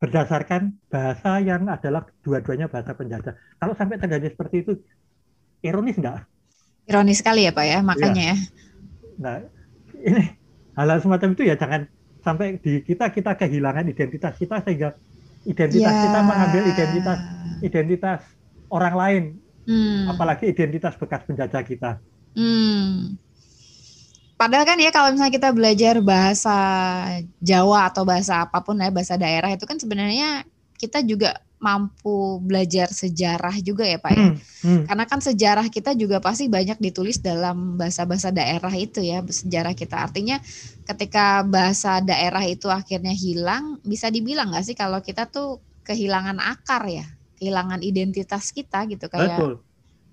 berdasarkan bahasa yang adalah dua-duanya bahasa penjajah. Kalau sampai terjadi seperti itu, ironis enggak? Ironis sekali ya Pak ya, makanya ya. ya. Nah, ini hal-hal semacam itu ya jangan sampai di kita kita kehilangan identitas kita sehingga identitas ya. kita mengambil identitas identitas orang lain, hmm. apalagi identitas bekas penjajah kita. Hmm. Padahal kan ya kalau misalnya kita belajar bahasa Jawa atau bahasa apa pun ya bahasa daerah itu kan sebenarnya kita juga mampu belajar sejarah juga ya Pak ya. Hmm, hmm. Karena kan sejarah kita juga pasti banyak ditulis dalam bahasa-bahasa daerah itu ya sejarah kita. Artinya ketika bahasa daerah itu akhirnya hilang, bisa dibilang nggak sih kalau kita tuh kehilangan akar ya? kehilangan identitas kita gitu kayak betul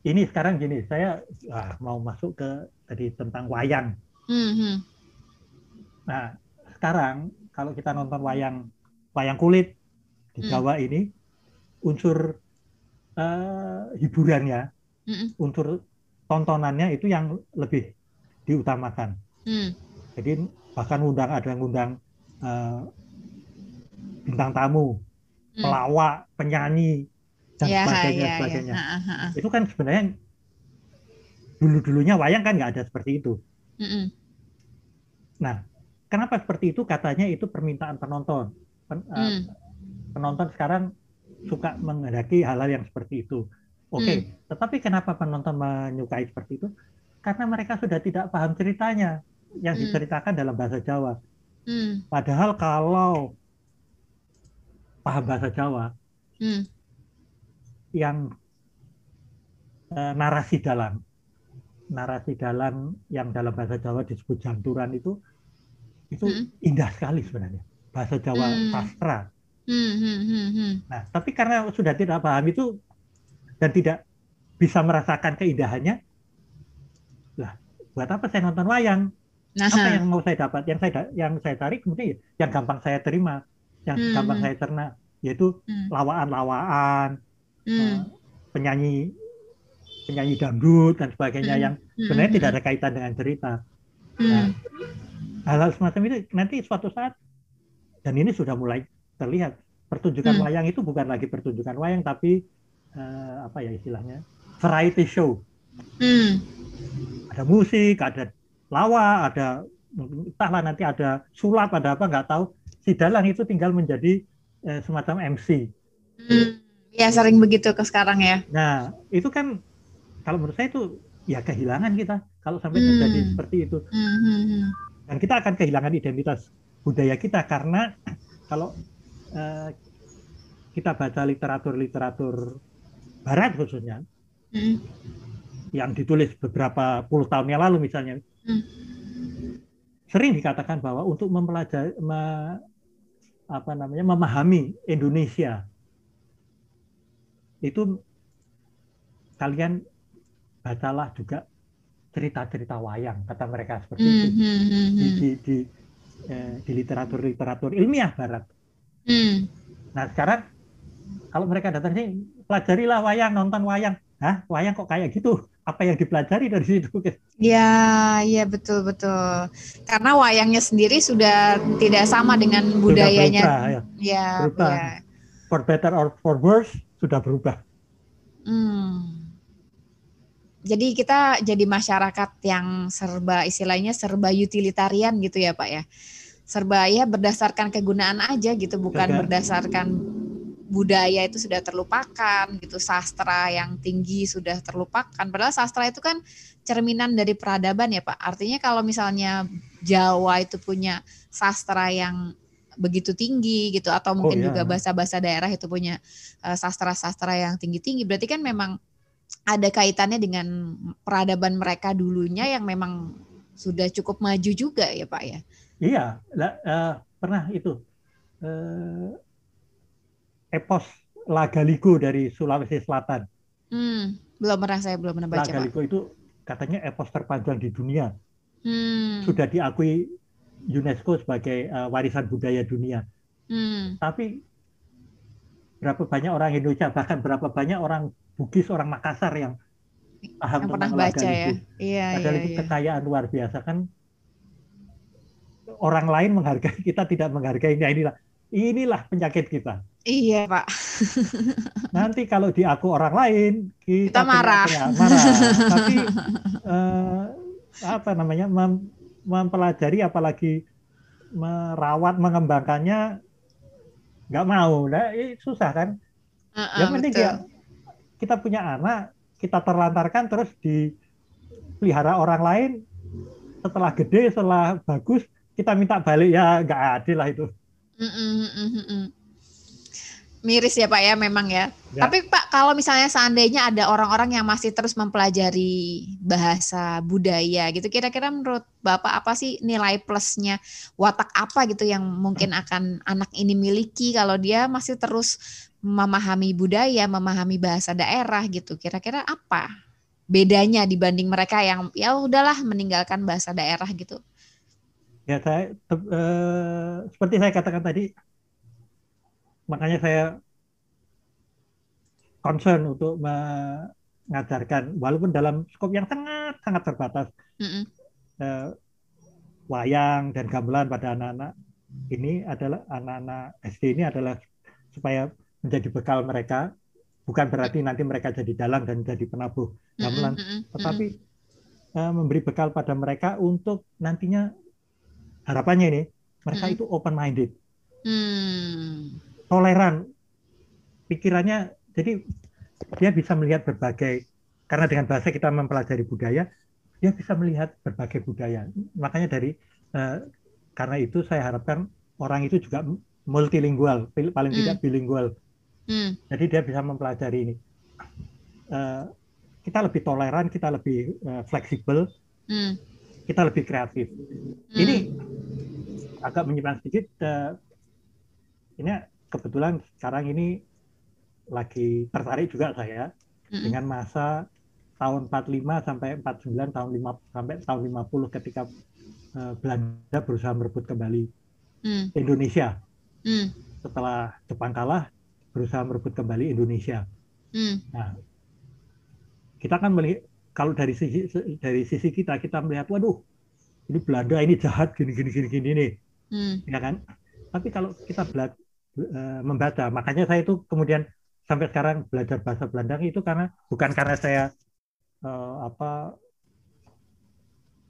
ini sekarang gini saya ah, mau masuk ke tadi tentang wayang mm-hmm. nah sekarang kalau kita nonton wayang wayang kulit di mm. Jawa ini unsur uh, hiburannya mm-hmm. unsur tontonannya itu yang lebih diutamakan mm. jadi bahkan undang ada ngundang uh, bintang tamu mm. pelawak penyanyi dan ya, sebagainya ya, sebagainya. Ya. Ha, ha, ha. Itu kan sebenarnya dulu-dulunya wayang kan nggak ada seperti itu. Mm -mm. Nah, kenapa seperti itu? Katanya itu permintaan penonton. Pen, mm. uh, penonton sekarang suka menghendaki hal-hal yang seperti itu. Oke, okay. mm. tetapi kenapa penonton menyukai seperti itu? Karena mereka sudah tidak paham ceritanya yang mm. diceritakan dalam bahasa Jawa. Mm. Padahal kalau paham bahasa Jawa, mm yang eh, narasi dalam narasi dalam yang dalam bahasa Jawa disebut janturan itu itu hmm. indah sekali sebenarnya bahasa Jawa hmm. sastra. Hmm, hmm, hmm, hmm. Nah, tapi karena sudah tidak paham itu dan tidak bisa merasakan keindahannya, lah buat apa saya nonton wayang? Nah. Apa yang mau saya dapat? Yang saya yang saya cari kemudian yang gampang saya terima, yang hmm. gampang hmm. saya cerna, yaitu hmm. lawaan-lawaan, hmm. penyanyi penyanyi dangdut dan sebagainya hmm. yang sebenarnya hmm. tidak ada kaitan dengan cerita. Hmm. Nah, hal-hal semacam itu nanti suatu saat dan ini sudah mulai terlihat pertunjukan hmm. wayang itu bukan lagi pertunjukan wayang tapi uh, apa ya istilahnya variety show. Hmm. Ada musik, ada lawa, ada entahlah nanti ada sulap, ada apa nggak tahu. Si dalang itu tinggal menjadi uh, semacam MC. Hmm. Ya sering begitu ke sekarang ya. Nah itu kan kalau menurut saya itu ya kehilangan kita kalau sampai hmm. terjadi seperti itu. Hmm, hmm, hmm. Dan kita akan kehilangan identitas budaya kita karena kalau uh, kita baca literatur-literatur Barat khususnya hmm. yang ditulis beberapa puluh tahun yang lalu misalnya hmm. sering dikatakan bahwa untuk mempelajari me, apa namanya memahami Indonesia itu kalian bacalah juga cerita-cerita wayang kata mereka seperti itu hmm, hmm, hmm, di, di, di, eh, di literatur literatur ilmiah Barat. Hmm. Nah sekarang kalau mereka datang sini pelajarilah wayang, nonton wayang. Hah, wayang kok kayak gitu? Apa yang dipelajari dari situ? Ya, ya betul betul. Karena wayangnya sendiri sudah tidak sama dengan budayanya. Sudah berubah, ya. Ya, berubah. ya. For better or for worse sudah berubah. Hmm. Jadi kita jadi masyarakat yang serba istilahnya serba utilitarian gitu ya Pak ya. Serba ya berdasarkan kegunaan aja gitu, bukan berdasarkan budaya itu sudah terlupakan gitu sastra yang tinggi sudah terlupakan padahal sastra itu kan cerminan dari peradaban ya Pak artinya kalau misalnya Jawa itu punya sastra yang begitu tinggi gitu atau mungkin oh, iya. juga bahasa-bahasa daerah itu punya uh, sastra-sastra yang tinggi-tinggi berarti kan memang ada kaitannya dengan peradaban mereka dulunya yang memang sudah cukup maju juga ya Pak ya iya uh, pernah itu uh, epos Lagaligo dari Sulawesi Selatan. Hmm, belum pernah saya belum pernah baca. Lagaligo Pak. itu katanya epos terpanjang di dunia. Hmm. Sudah diakui UNESCO sebagai uh, warisan budaya dunia. Hmm. Tapi berapa banyak orang Indonesia bahkan berapa banyak orang Bugis, orang Makassar yang paham yang tentang baca ya. Iya, Padahal iya, itu iya. kekayaan luar biasa kan. Orang lain menghargai kita tidak menghargainya inilah inilah penyakit kita. Iya, Pak. Nanti kalau diaku orang lain, kita, kita marah. marah. Tapi eh, apa namanya mem mempelajari apalagi merawat mengembangkannya nggak mau, nah, susah kan? Uh -uh, Yang penting ya kita punya anak, kita terlantarkan terus dipelihara orang lain, setelah gede, setelah bagus, kita minta balik ya nggak adil lah itu. Mm -mm, mm -mm miris ya Pak ya memang ya. ya. Tapi Pak kalau misalnya seandainya ada orang-orang yang masih terus mempelajari bahasa budaya gitu, kira-kira menurut Bapak apa sih nilai plusnya watak apa gitu yang mungkin akan anak ini miliki kalau dia masih terus memahami budaya, memahami bahasa daerah gitu. Kira-kira apa bedanya dibanding mereka yang ya udahlah meninggalkan bahasa daerah gitu? Ya saya uh, seperti saya katakan tadi makanya saya concern untuk mengajarkan walaupun dalam skop yang sangat sangat terbatas mm wayang dan gamelan pada anak-anak ini adalah anak-anak SD ini adalah supaya menjadi bekal mereka bukan berarti nanti mereka jadi dalang dan jadi penabuh gamelan mm -hmm. tetapi uh, memberi bekal pada mereka untuk nantinya harapannya ini mereka mm -hmm. itu open minded mm toleran pikirannya jadi dia bisa melihat berbagai karena dengan bahasa kita mempelajari budaya dia bisa melihat berbagai budaya makanya dari uh, karena itu saya harapkan orang itu juga multilingual paling mm. tidak bilingual mm. jadi dia bisa mempelajari ini uh, kita lebih toleran kita lebih uh, fleksibel mm. kita lebih kreatif mm. ini agak menyimpang sedikit uh, ini kebetulan sekarang ini lagi tertarik juga saya mm-hmm. dengan masa tahun 45 sampai 49 tahun 5 sampai tahun 50 ketika uh, Belanda berusaha merebut kembali mm. Indonesia. Mm. Setelah Jepang kalah berusaha merebut kembali Indonesia. Hmm. Nah, kita kan melihat kalau dari sisi dari sisi kita kita melihat waduh ini Belanda ini jahat gini gini gini gini nih hmm. ya kan tapi kalau kita bela, uh, membaca makanya saya itu kemudian sampai sekarang belajar bahasa Belanda itu karena bukan karena saya uh, apa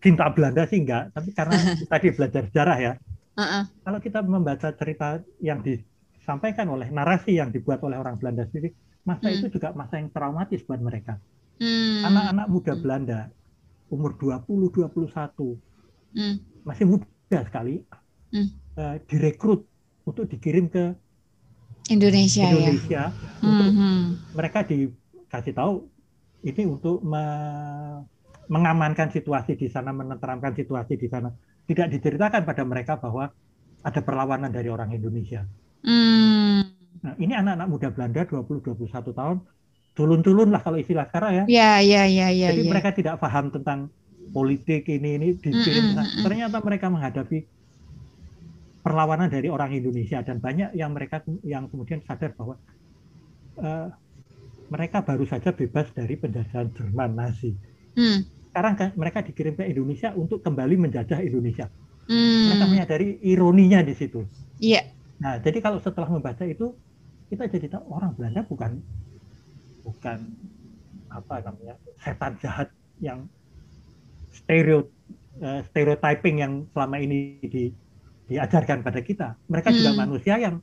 cinta Belanda sih enggak tapi karena tadi belajar sejarah ya uh-uh. kalau kita membaca cerita yang disampaikan oleh narasi yang dibuat oleh orang Belanda sendiri masa hmm. itu juga masa yang traumatis buat mereka Hmm. Anak-anak muda Belanda umur 20 21 hmm. masih muda sekali hmm. uh, direkrut untuk dikirim ke Indonesia, ya? Indonesia ya? untuk hmm. mereka dikasih tahu ini untuk me mengamankan situasi di sana, menenteramkan situasi di sana. Tidak diceritakan pada mereka bahwa ada perlawanan dari orang Indonesia. Hmm. Nah, ini anak-anak muda Belanda 20-21 tahun tulun-tulun lah kalau istilah sekarang ya. Iya, iya, iya, iya. Jadi ya. mereka tidak paham tentang politik ini ini dikirim. Mm -mm, Ternyata mereka menghadapi perlawanan dari orang Indonesia dan banyak yang mereka yang kemudian sadar bahwa uh, mereka baru saja bebas dari penjajahan Jerman Nazi. Mm. Sekarang kan mereka dikirim ke Indonesia untuk kembali menjajah Indonesia. Mm. Mereka menyadari ironinya di situ. Iya. Yeah. Nah, jadi kalau setelah membaca itu kita jadi tahu orang Belanda bukan bukan apa namanya setan jahat yang stereo uh, stereotyping yang selama ini di, diajarkan pada kita. Mereka hmm. juga manusia yang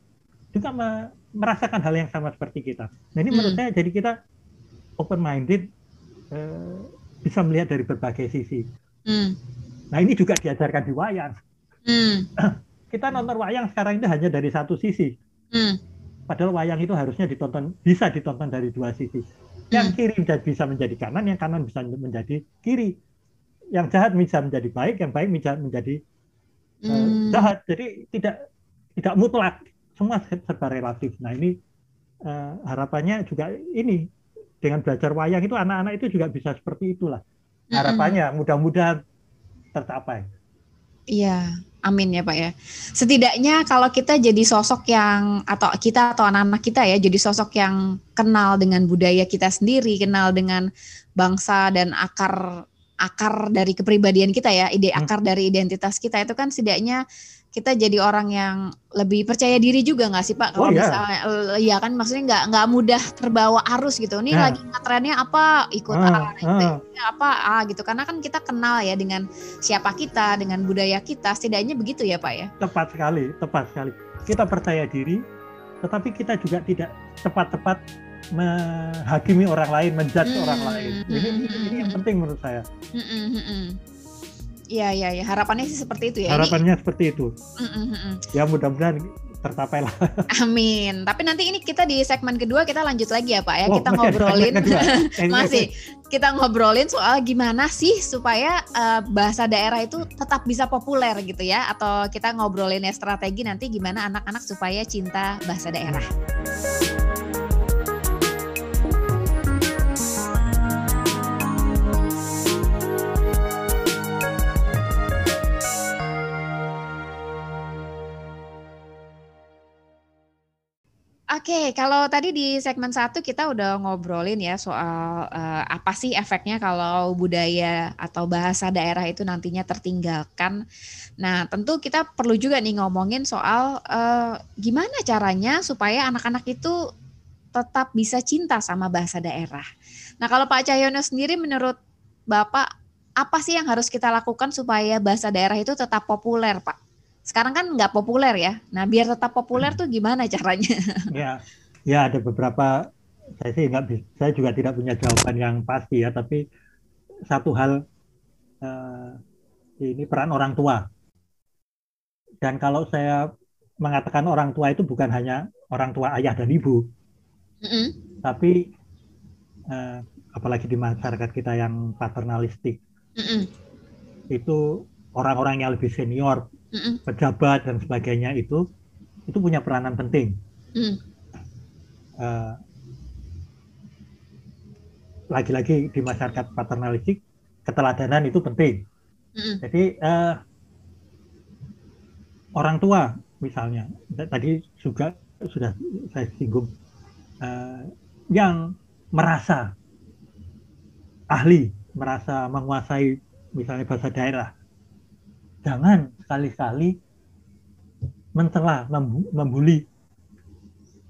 juga me, merasakan hal yang sama seperti kita. Nah ini hmm. menurut saya jadi kita open minded uh, eh, bisa melihat dari berbagai sisi. Hmm. Nah ini juga diajarkan di wayang. Hmm. kita nonton wayang sekarang ini hanya dari satu sisi. Hmm Padahal wayang itu harusnya ditonton bisa ditonton dari dua sisi. Yang hmm. kiri bisa menjadi kanan, yang kanan bisa menjadi kiri. Yang jahat bisa menjadi baik, yang baik bisa menjadi uh, hmm. jahat. Jadi tidak tidak mutlak, semua serba relatif. Nah ini uh, harapannya juga ini dengan belajar wayang itu anak-anak itu juga bisa seperti itulah. Hmm. Harapannya mudah-mudahan tercapai. Iya, amin ya Pak ya. Setidaknya kalau kita jadi sosok yang atau kita atau anak-anak kita ya jadi sosok yang kenal dengan budaya kita sendiri, kenal dengan bangsa dan akar akar dari kepribadian kita ya, ide hmm. akar dari identitas kita itu kan setidaknya kita jadi orang yang lebih percaya diri juga nggak sih Pak? Kalau oh, iya. misalnya, ya kan maksudnya nggak nggak mudah terbawa arus gitu. Ini nah. lagi trennya apa ikut ah, ah. apa ah gitu. Karena kan kita kenal ya dengan siapa kita, dengan budaya kita. Setidaknya begitu ya Pak ya? Tepat sekali, tepat sekali. Kita percaya diri, tetapi kita juga tidak tepat-tepat menghakimi orang lain, menjudge hmm, orang lain. Ini, hmm, ini yang penting menurut saya. Hmm, hmm, hmm. hmm. Iya iya ya. harapannya sih seperti itu ya. Harapannya ini... seperti itu. Mm -mm. Ya mudah-mudahan tercapai lah. Amin. Tapi nanti ini kita di segmen kedua kita lanjut lagi ya Pak ya. Oh, kita ngobrolin masih kita ngobrolin soal gimana sih supaya uh, bahasa daerah itu tetap bisa populer gitu ya atau kita ngobrolin ya strategi nanti gimana anak-anak supaya cinta bahasa daerah. Oke, kalau tadi di segmen satu kita udah ngobrolin ya soal uh, apa sih efeknya kalau budaya atau bahasa daerah itu nantinya tertinggalkan. Nah, tentu kita perlu juga nih ngomongin soal uh, gimana caranya supaya anak-anak itu tetap bisa cinta sama bahasa daerah. Nah, kalau Pak Cahyono sendiri menurut Bapak apa sih yang harus kita lakukan supaya bahasa daerah itu tetap populer, Pak? Sekarang kan nggak populer ya. Nah, biar tetap populer tuh gimana caranya? Ya, ya ada beberapa. Saya sih nggak bisa. Saya juga tidak punya jawaban yang pasti ya. Tapi satu hal uh, ini peran orang tua. Dan kalau saya mengatakan orang tua itu bukan hanya orang tua ayah dan ibu, mm -hmm. tapi uh, apalagi di masyarakat kita yang paternalistik, mm -hmm. itu orang-orang yang lebih senior mm pejabat dan sebagainya itu itu punya peranan penting. Mm. Uh, lagi-lagi di masyarakat paternalistik keteladanan itu penting. Mm. Jadi uh, orang tua misalnya tadi juga sudah saya singgung uh, yang merasa ahli, merasa menguasai misalnya bahasa daerah. Jangan sekali-kali mencela, membuli.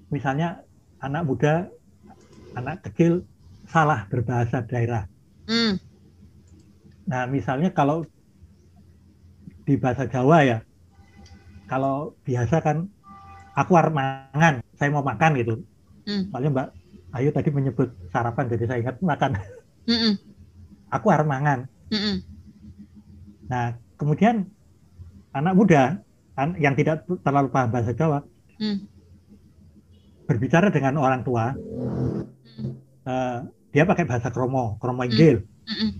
Misalnya anak muda, anak kecil salah berbahasa daerah. Mm. Nah, misalnya kalau di bahasa Jawa ya, kalau biasa kan aku armangan, saya mau makan gitu. Mm. Soalnya Mbak Ayu tadi menyebut sarapan, jadi saya ingat makan. Mm -mm. Aku armangan. Mm -mm. Nah, kemudian anak muda yang tidak terlalu paham bahasa Jawa mm. berbicara dengan orang tua, mm. uh, dia pakai bahasa kromo, kromo mm. Inggil. Mm -mm.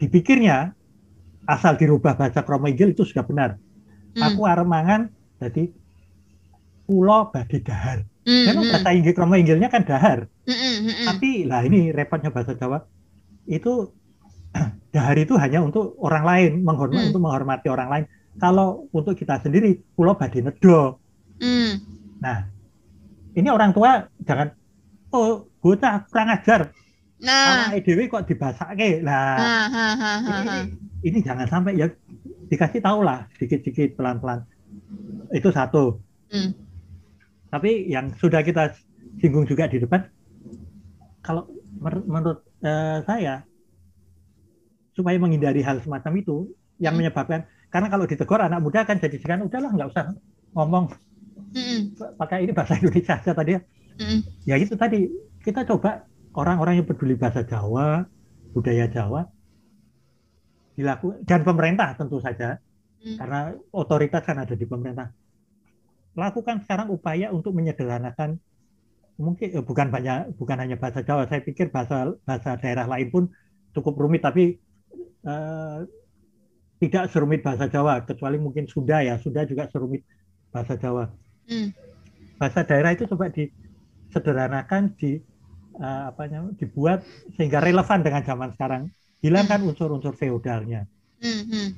Dipikirnya asal dirubah bahasa kromo Inggil itu sudah benar. Mm. Aku armangan, jadi pulau badi dahar. Mm, Memang mm. bahasa Inggris kromo Inggilnya kan dahar. Mm, mm, mm, Tapi lah ini repotnya bahasa Jawa itu dahar itu hanya untuk orang lain, menghormati mm. untuk menghormati orang lain. Kalau untuk kita sendiri, pulau badi nedo. Mm. Nah, ini orang tua jangan oh bocah kurang ajar. Nah, EDW kok dibasake. Nah, ha, ha, ha, ha, ini, ini jangan sampai ya dikasih tahu lah sedikit-sedikit pelan-pelan. Itu satu. Mm tapi yang sudah kita singgung juga di depan, kalau menurut uh, saya supaya menghindari hal semacam itu yang hmm. menyebabkan karena kalau ditegur anak muda kan jadi sekarang udahlah nggak usah ngomong mm. pakai ini bahasa Indonesia saja tadi ya. Mm. Ya itu tadi kita coba orang-orang yang peduli bahasa Jawa, budaya Jawa dilakukan dan pemerintah tentu saja mm. karena otoritas kan ada di pemerintah lakukan sekarang upaya untuk menyederhanakan mungkin eh, bukan banyak bukan hanya bahasa Jawa saya pikir bahasa bahasa daerah lain pun cukup rumit tapi eh, tidak serumit bahasa Jawa kecuali mungkin Sunda ya Sunda juga serumit bahasa Jawa hmm. bahasa daerah itu coba disederhanakan di eh, apa namanya dibuat sehingga relevan dengan zaman sekarang hilangkan hmm. unsur-unsur feodalnya hmm. hmm.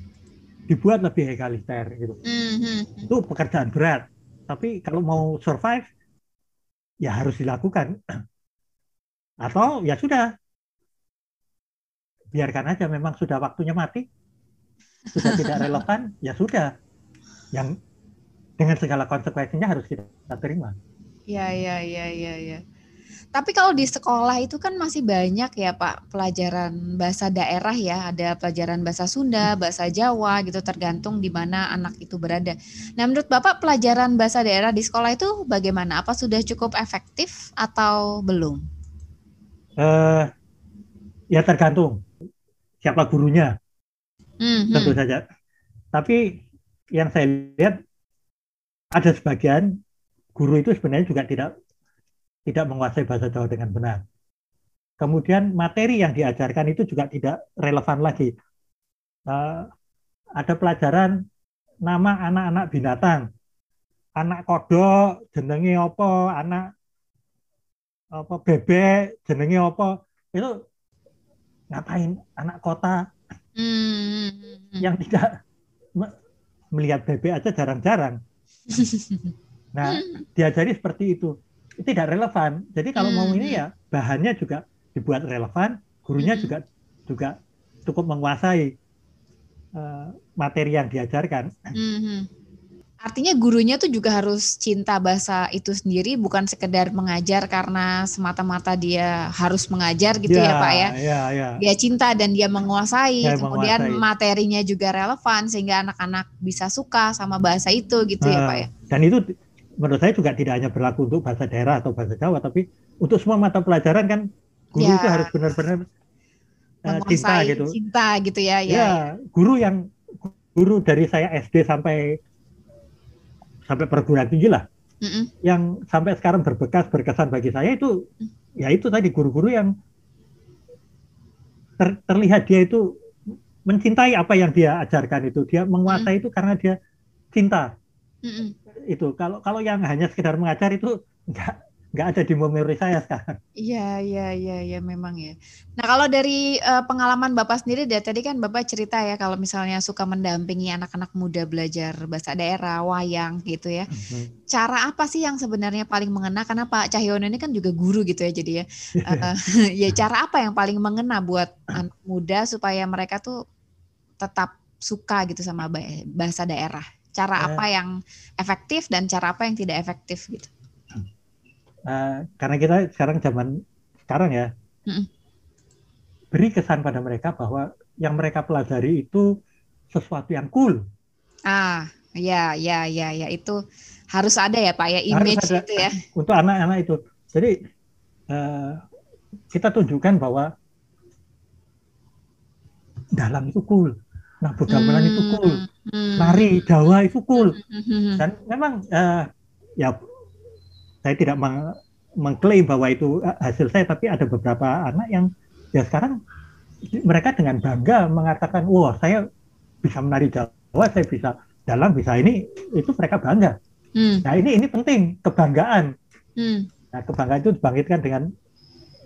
dibuat lebih egaliter gitu hmm. hmm. itu pekerjaan berat tapi kalau mau survive ya harus dilakukan atau ya sudah biarkan aja memang sudah waktunya mati sudah tidak relevan ya sudah yang dengan segala konsekuensinya harus kita terima ya ya ya ya ya tapi kalau di sekolah itu kan masih banyak ya Pak pelajaran bahasa daerah ya, ada pelajaran bahasa Sunda, bahasa Jawa gitu tergantung di mana anak itu berada. Nah, menurut Bapak pelajaran bahasa daerah di sekolah itu bagaimana? Apa sudah cukup efektif atau belum? Uh, ya tergantung siapa gurunya. Mm-hmm. Tentu saja. Tapi yang saya lihat ada sebagian guru itu sebenarnya juga tidak tidak menguasai bahasa Jawa dengan benar. Kemudian materi yang diajarkan itu juga tidak relevan lagi. Uh, ada pelajaran nama anak-anak binatang, anak kodok jenenge opo, anak apa bebek jenenge opo, itu ngapain anak kota hmm. yang tidak melihat bebek aja jarang-jarang. Nah, diajari seperti itu tidak relevan. Jadi kalau hmm. mau ini hmm. ya bahannya juga dibuat relevan, gurunya hmm. juga juga cukup menguasai uh, materi yang diajarkan. Hmm. Artinya gurunya tuh juga harus cinta bahasa itu sendiri, bukan sekedar mengajar karena semata-mata dia harus mengajar gitu ya, ya Pak ya. ya, ya. Dia cinta dan dia menguasai, ya, kemudian menguasai. materinya juga relevan sehingga anak-anak bisa suka sama bahasa itu gitu uh, ya Pak ya. Dan itu menurut saya juga tidak hanya berlaku untuk bahasa daerah atau bahasa Jawa, tapi untuk semua mata pelajaran kan guru ya. itu harus benar-benar uh, cinta gitu. Cinta gitu ya. Ya, ya, guru yang guru dari saya SD sampai sampai perguruan tinggi lah, mm -mm. yang sampai sekarang berbekas berkesan bagi saya itu, mm. ya itu tadi guru-guru yang ter, terlihat dia itu mencintai apa yang dia ajarkan itu, dia menguasai mm. itu karena dia cinta. Mm -mm itu kalau kalau yang hanya sekedar mengajar itu nggak nggak ada di memori saya sekarang. Iya, iya, iya, iya, memang ya. Nah, kalau dari uh, pengalaman Bapak sendiri, dari tadi kan Bapak cerita ya, kalau misalnya suka mendampingi anak-anak muda belajar bahasa daerah, wayang gitu ya. Mm-hmm. Cara apa sih yang sebenarnya paling mengena? Karena Pak Cahyono ini kan juga guru gitu ya, jadi ya. Uh, ya cara apa yang paling mengena buat anak muda supaya mereka tuh tetap suka gitu sama bahasa daerah? Cara apa yang efektif dan cara apa yang tidak efektif gitu? Uh, karena kita sekarang zaman sekarang ya mm beri kesan pada mereka bahwa yang mereka pelajari itu sesuatu yang cool. Ah, ya, ya, ya, ya itu harus ada ya Pak ya image ada, itu ya. Untuk anak-anak itu. Jadi uh, kita tunjukkan bahwa dalam itu cool. Nah, begamelan hmm, itu cool. Hmm. Nari Jawa itu cool. Hmm, hmm, hmm. Dan memang uh, ya saya tidak meng mengklaim bahwa itu hasil saya, tapi ada beberapa anak yang ya sekarang mereka dengan bangga mengatakan, wah saya bisa menari Jawa, saya bisa dalam, bisa ini, itu mereka bangga. Hmm. Nah ini ini penting kebanggaan. Hmm. Nah kebanggaan itu dibangkitkan dengan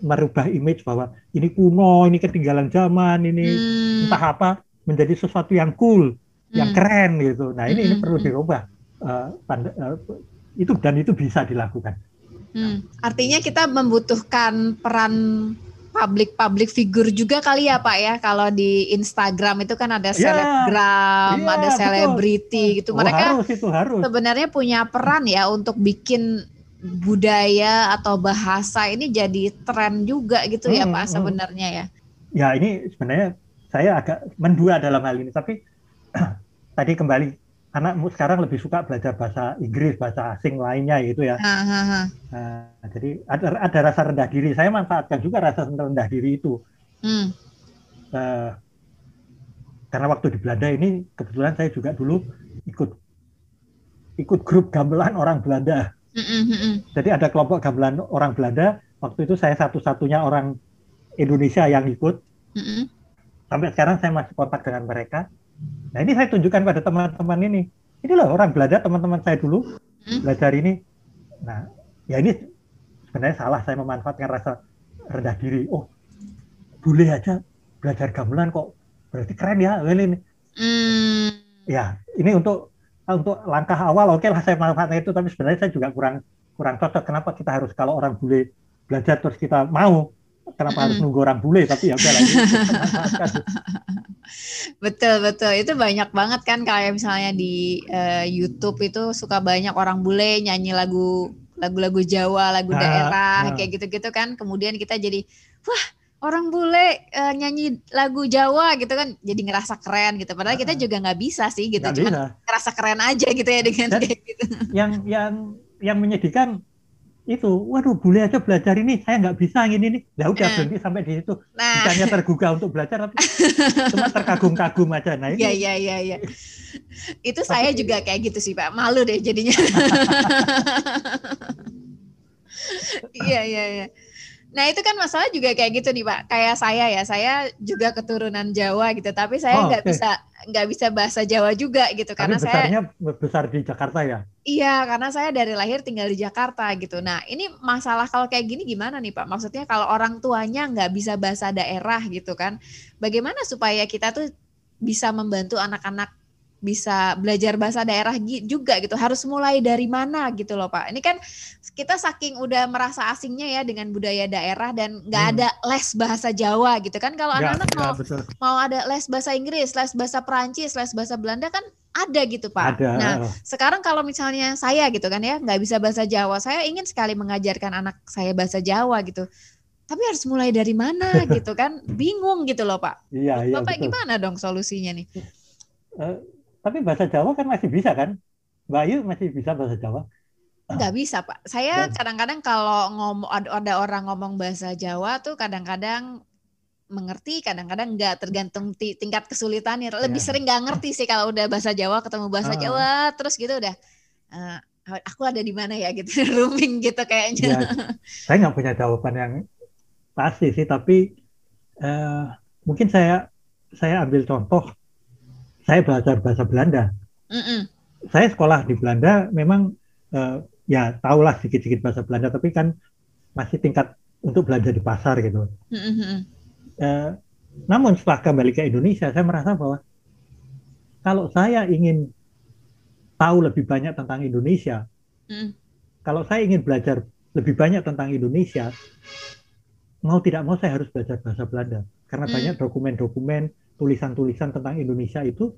merubah image bahwa ini kuno, ini ketinggalan zaman, ini hmm. entah apa menjadi sesuatu yang cool, hmm. yang keren gitu. Nah ini hmm. ini perlu dirubah. Uh, tanda, uh, itu dan itu bisa dilakukan. Hmm. Artinya kita membutuhkan peran public-public figure juga kali ya Pak ya. Kalau di Instagram itu kan ada ya, selebgram, ya, ada selebriti gitu. Oh, Mereka harus, itu harus. sebenarnya punya peran ya untuk bikin budaya atau bahasa ini jadi tren juga gitu ya, hmm, ya Pak hmm. sebenarnya ya. Ya ini sebenarnya saya agak mendua dalam hal ini tapi tadi kembali anakmu sekarang lebih suka belajar bahasa Inggris, bahasa asing lainnya gitu ya. Ha, ha, ha. Nah, jadi ada, ada rasa rendah diri. Saya manfaatkan juga rasa rendah diri itu. Hmm. Uh, karena waktu di Belanda ini kebetulan saya juga dulu ikut ikut grup gamelan orang Belanda. Mm -hmm. Jadi ada kelompok gamelan orang Belanda. Waktu itu saya satu-satunya orang Indonesia yang ikut. Mm -hmm. Sampai sekarang saya masih kontak dengan mereka Nah ini saya tunjukkan pada teman-teman ini. Inilah orang belajar teman-teman saya dulu hmm? belajar ini. Nah ya ini sebenarnya salah saya memanfaatkan rasa rendah diri. Oh boleh aja belajar gamelan kok berarti keren ya ini. Hmm. Ya ini untuk untuk langkah awal oke okay lah saya manfaatkan itu tapi sebenarnya saya juga kurang kurang cocok. Kenapa kita harus kalau orang bule belajar terus kita mau kenapa harus nunggu orang bule? Tapi ya udah lagi betul betul. Itu banyak banget kan kayak misalnya di uh, YouTube itu suka banyak orang bule nyanyi lagu lagu-lagu Jawa lagu nah, daerah nah. kayak gitu-gitu kan. Kemudian kita jadi wah orang bule uh, nyanyi lagu Jawa gitu kan. Jadi ngerasa keren gitu. Padahal kita juga nggak bisa sih gitu. Cuma ngerasa keren aja gitu ya dengan Dan kayak gitu. yang yang yang menyedihkan itu, waduh boleh aja belajar ini, saya nggak bisa ini nih. Ya udah nah. berhenti sampai di situ. Nah. Bukannya tergugah untuk belajar, tapi cuma terkagum-kagum aja. Nah ini. Iya iya iya. Ya. Itu tapi, saya juga kayak gitu sih Pak, malu deh jadinya. Iya iya iya. Nah itu kan masalah juga kayak gitu nih Pak. Kayak saya ya, saya juga keturunan Jawa gitu, tapi saya nggak oh, okay. bisa nggak bisa bahasa Jawa juga gitu tapi karena besarnya saya besar di Jakarta ya. Iya, karena saya dari lahir tinggal di Jakarta gitu. Nah ini masalah kalau kayak gini gimana nih Pak? Maksudnya kalau orang tuanya nggak bisa bahasa daerah gitu kan, bagaimana supaya kita tuh bisa membantu anak-anak bisa belajar bahasa daerah juga gitu. Harus mulai dari mana gitu loh Pak. Ini kan kita saking udah merasa asingnya ya dengan budaya daerah dan nggak hmm. ada les bahasa Jawa gitu kan. Kalau anak-anak mau mau ada les bahasa Inggris, les bahasa Perancis, les bahasa Belanda kan ada gitu Pak. Ada. Nah sekarang kalau misalnya saya gitu kan ya nggak bisa bahasa Jawa, saya ingin sekali mengajarkan anak saya bahasa Jawa gitu tapi harus mulai dari mana gitu kan bingung gitu loh pak iya, iya, bapak betul. gimana dong solusinya nih uh, tapi bahasa Jawa kan masih bisa kan? Mbak Ayu masih bisa bahasa Jawa? Nggak bisa Pak. Saya kadang-kadang kalau ngomong ada orang ngomong bahasa Jawa tuh kadang-kadang mengerti, kadang-kadang nggak tergantung tingkat kesulitannya. Lebih ya. sering nggak ngerti sih kalau udah bahasa Jawa ketemu bahasa uh. Jawa terus gitu udah. Uh, aku ada di mana ya gitu, rooming gitu kayaknya. Ya, saya nggak punya jawaban yang pasti sih, tapi uh, mungkin saya saya ambil contoh saya belajar bahasa Belanda. Mm -mm. Saya sekolah di Belanda memang uh, ya tahulah sedikit-sedikit bahasa Belanda tapi kan masih tingkat untuk belanja di pasar gitu. Uh, namun setelah kembali ke Indonesia saya merasa bahwa kalau saya ingin tahu lebih banyak tentang Indonesia, mm. kalau saya ingin belajar lebih banyak tentang Indonesia, mau tidak mau saya harus belajar bahasa Belanda karena mm. banyak dokumen-dokumen tulisan-tulisan tentang Indonesia itu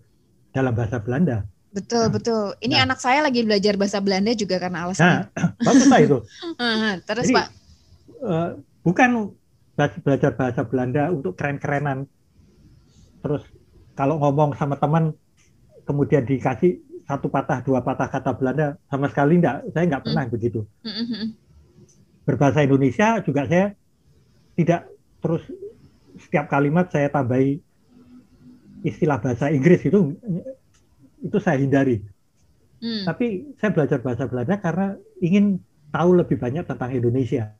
dalam bahasa Belanda. Betul, nah, betul. Ini nah, anak saya lagi belajar bahasa Belanda juga karena alasan. Nah, bagus lah itu. Terus Jadi, Pak? Uh, bukan belajar bahasa Belanda untuk keren-kerenan. Terus kalau ngomong sama teman, kemudian dikasih satu patah, dua patah kata Belanda, sama sekali enggak. Saya nggak pernah mm. begitu. Mm Berbahasa Indonesia juga saya tidak terus setiap kalimat saya tambahi istilah bahasa Inggris itu itu saya hindari. Hmm. Tapi saya belajar bahasa Belanda karena ingin tahu lebih banyak tentang Indonesia.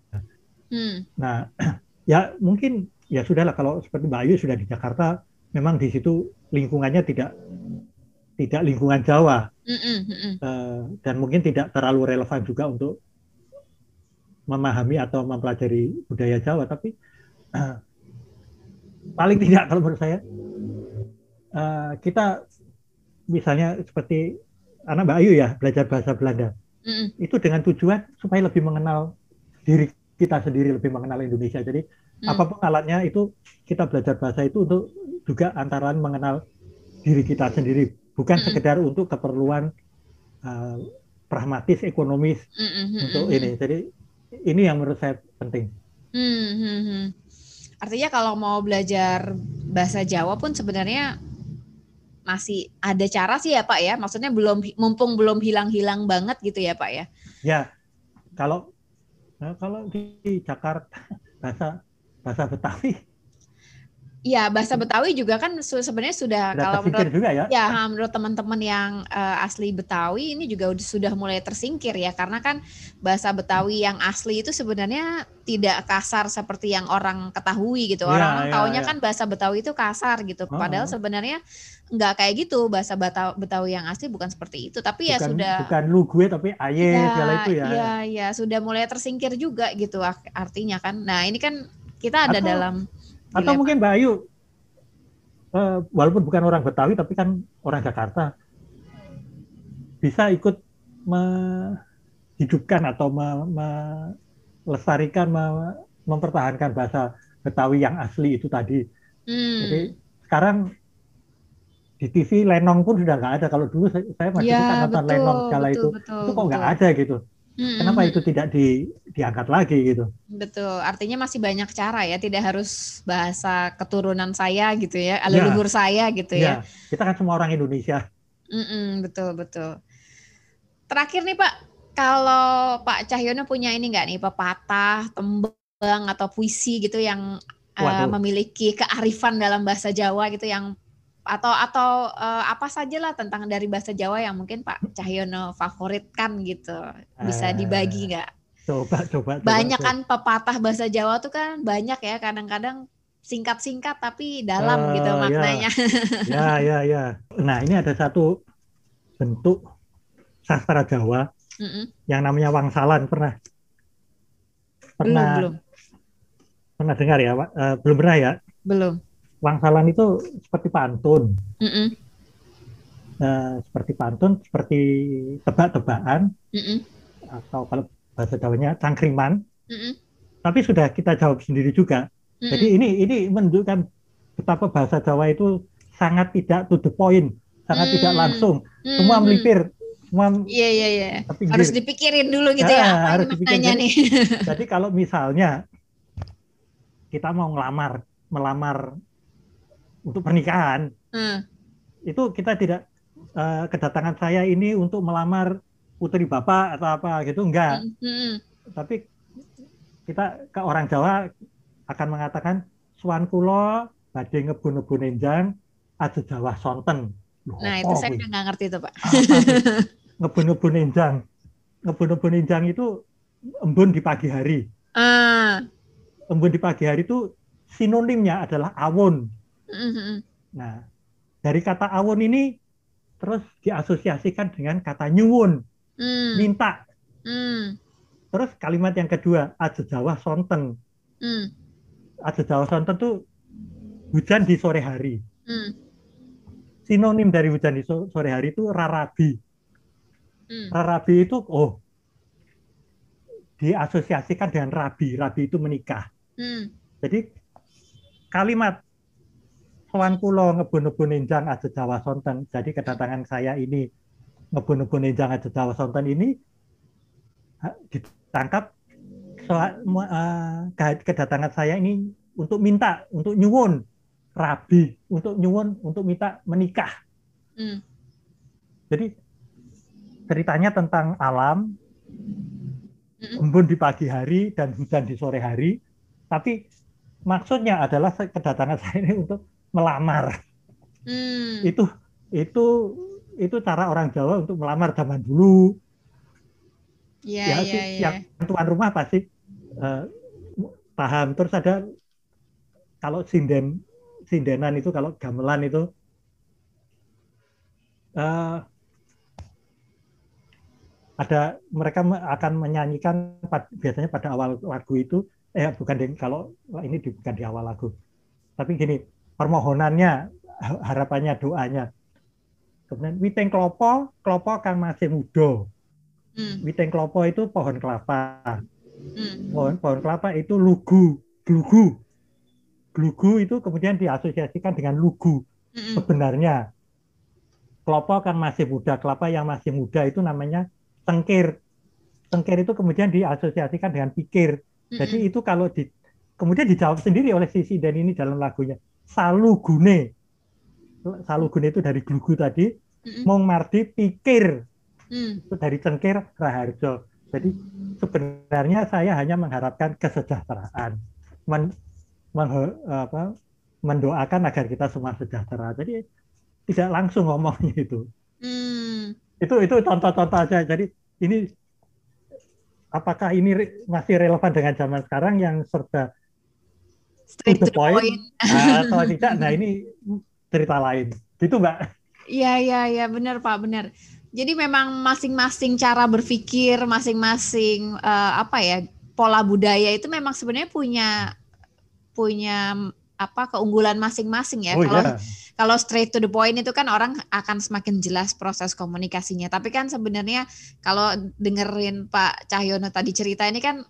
Hmm. Nah, ya mungkin ya sudahlah kalau seperti Mbak Ayu sudah di Jakarta, memang di situ lingkungannya tidak tidak lingkungan Jawa mm -mm. Uh, dan mungkin tidak terlalu relevan juga untuk memahami atau mempelajari budaya Jawa. Tapi uh, paling tidak kalau menurut saya uh, kita misalnya seperti anak Mbak Ayu ya belajar bahasa Belanda mm. itu dengan tujuan supaya lebih mengenal diri kita sendiri lebih mengenal Indonesia jadi mm. apa pun alatnya itu kita belajar bahasa itu untuk juga antara mengenal diri kita sendiri bukan mm. sekedar untuk keperluan uh, pragmatis ekonomis mm -hmm. untuk ini jadi ini yang menurut saya penting. Mm -hmm. Artinya kalau mau belajar bahasa Jawa pun sebenarnya masih ada cara sih ya Pak ya. Maksudnya belum mumpung belum hilang-hilang banget gitu ya Pak ya. Ya. Kalau kalau di Jakarta bahasa bahasa Betawi Iya, bahasa Betawi juga kan sebenarnya sudah, kalau menurut juga ya. ya menurut teman-teman yang uh, asli Betawi ini juga sudah mulai tersingkir ya karena kan bahasa Betawi yang asli itu sebenarnya tidak kasar seperti yang orang ketahui gitu. Iya, orang ya, taunya ya. kan bahasa Betawi itu kasar gitu. Oh. Padahal sebenarnya nggak kayak gitu bahasa Betawi yang asli bukan seperti itu. Tapi ya bukan, sudah bukan lu gue tapi aye ya, segala itu ya. Iya, ya sudah mulai tersingkir juga gitu artinya kan. Nah, ini kan kita ada Atau, dalam atau mungkin Mbak Ayu, uh, walaupun bukan orang Betawi tapi kan orang Jakarta, bisa ikut menghidupkan atau melestarikan, mempertahankan bahasa Betawi yang asli itu tadi. Hmm. Jadi sekarang di TV Lenong pun sudah nggak ada. Kalau dulu saya, masih ya, nonton Lenong segala betul, itu, betul, itu kok nggak ada gitu. Hmm, Kenapa itu tidak di, diangkat lagi gitu? Betul, artinya masih banyak cara ya, tidak harus bahasa keturunan saya gitu ya, ya. leluhur ya, saya gitu ya. ya. Kita kan semua orang Indonesia. Mm-mm, betul betul. Terakhir nih Pak, kalau Pak Cahyono punya ini nggak nih pepatah, tembang atau puisi gitu yang uh, memiliki kearifan dalam bahasa Jawa gitu yang atau atau uh, apa saja lah tentang dari bahasa Jawa yang mungkin Pak Cahyono favoritkan gitu bisa eh, dibagi nggak? Coba coba. Banyak coba. kan pepatah bahasa Jawa tuh kan banyak ya kadang-kadang singkat-singkat tapi dalam uh, gitu ya. maknanya. Ya. ya ya ya. Nah ini ada satu bentuk sastra Jawa mm -mm. yang namanya wangsalan pernah pernah belum, belum. pernah dengar ya? Uh, belum pernah ya? Belum wangsalan itu seperti pantun. Mm -mm. Uh, seperti pantun, seperti tebak-tebakan, mm -mm. atau kalau bahasa Jawanya cangkriman. Mm -mm. Tapi sudah kita jawab sendiri juga. Mm -mm. Jadi ini ini menunjukkan betapa bahasa Jawa itu sangat tidak to the point, sangat mm. tidak langsung. Mm. Semua melipir, semua Iya iya iya. Harus dipikirin dulu gitu ya, ya apa harus dipikirin. nih. Jadi kalau misalnya kita mau ngelamar melamar untuk pernikahan hmm. itu kita tidak uh, kedatangan saya ini untuk melamar putri bapak atau apa gitu enggak hmm. Hmm. tapi kita ke orang Jawa akan mengatakan suan kulo badhe ngebun-ngebun enjang aja Jawa sonten Loh, nah itu saya nggak ngerti itu pak ngebun-ngebun enjang ngebun-ngebun enjang itu embun di pagi hari uh. embun di pagi hari itu sinonimnya adalah awon Mm-hmm. Nah, dari kata awon ini terus diasosiasikan dengan kata nyuwun, mm. minta. Hmm. Terus kalimat yang kedua, aja Jawa sonten. Hmm. Aja Jawa sonten tuh hujan di sore hari. Hmm. Sinonim dari hujan di sore hari itu rarabi. Hmm. Rarabi itu oh diasosiasikan dengan rabi. Rabi itu menikah. Hmm. Jadi kalimat sowan kulo ngebun-ngebun enjang aja Jawa sonten. Jadi kedatangan saya ini ngebun-ngebun enjang aja Jawa sonten ini ditangkap soal uh, kedatangan saya ini untuk minta untuk nyuwun rabi untuk nyuwun untuk minta menikah. Hmm. Jadi ceritanya tentang alam, hmm. embun di pagi hari dan hujan di sore hari, tapi maksudnya adalah kedatangan saya ini untuk melamar. Hmm. Itu itu itu cara orang Jawa untuk melamar zaman dulu. Yeah, ya, yeah, yang yeah. tuan rumah pasti uh, paham. Terus ada kalau sinden sindenan itu kalau gamelan itu uh, ada mereka akan menyanyikan biasanya pada awal lagu itu eh bukan di, kalau ini di, bukan di awal lagu tapi gini permohonannya harapannya doanya kemudian witeng klopo klopo kan masih muda hmm. witeng klopo itu pohon kelapa hmm. pohon pohon kelapa itu lugu lugu Glugu itu kemudian diasosiasikan dengan lugu. Mm-hmm. Sebenarnya kelapa kan masih muda, kelapa yang masih muda itu namanya tengkir. Tengkir itu kemudian diasosiasikan dengan pikir. Mm-hmm. Jadi itu kalau di kemudian dijawab sendiri oleh Sisi dan ini dalam lagunya. Salugune. Salugune itu dari glugu tadi. Mm-hmm. Mong Mardi pikir. Mm. Itu dari cengkir Raharjo. Jadi sebenarnya saya hanya mengharapkan kesejahteraan. Men apa, mendoakan agar kita semua sejahtera. Jadi tidak langsung ngomongnya itu. Hmm. Itu itu contoh-contoh aja. Jadi ini apakah ini masih relevan dengan zaman sekarang yang serba Straight to the point, point. Nah, atau tidak? Nah ini cerita lain. Gitu Mbak? Iya iya iya benar Pak benar. Jadi memang masing-masing cara berpikir, masing-masing uh, apa ya pola budaya itu memang sebenarnya punya punya apa keunggulan masing-masing ya. Oh, kalau yeah. kalau straight to the point itu kan orang akan semakin jelas proses komunikasinya. Tapi kan sebenarnya kalau dengerin Pak Cahyono tadi cerita ini kan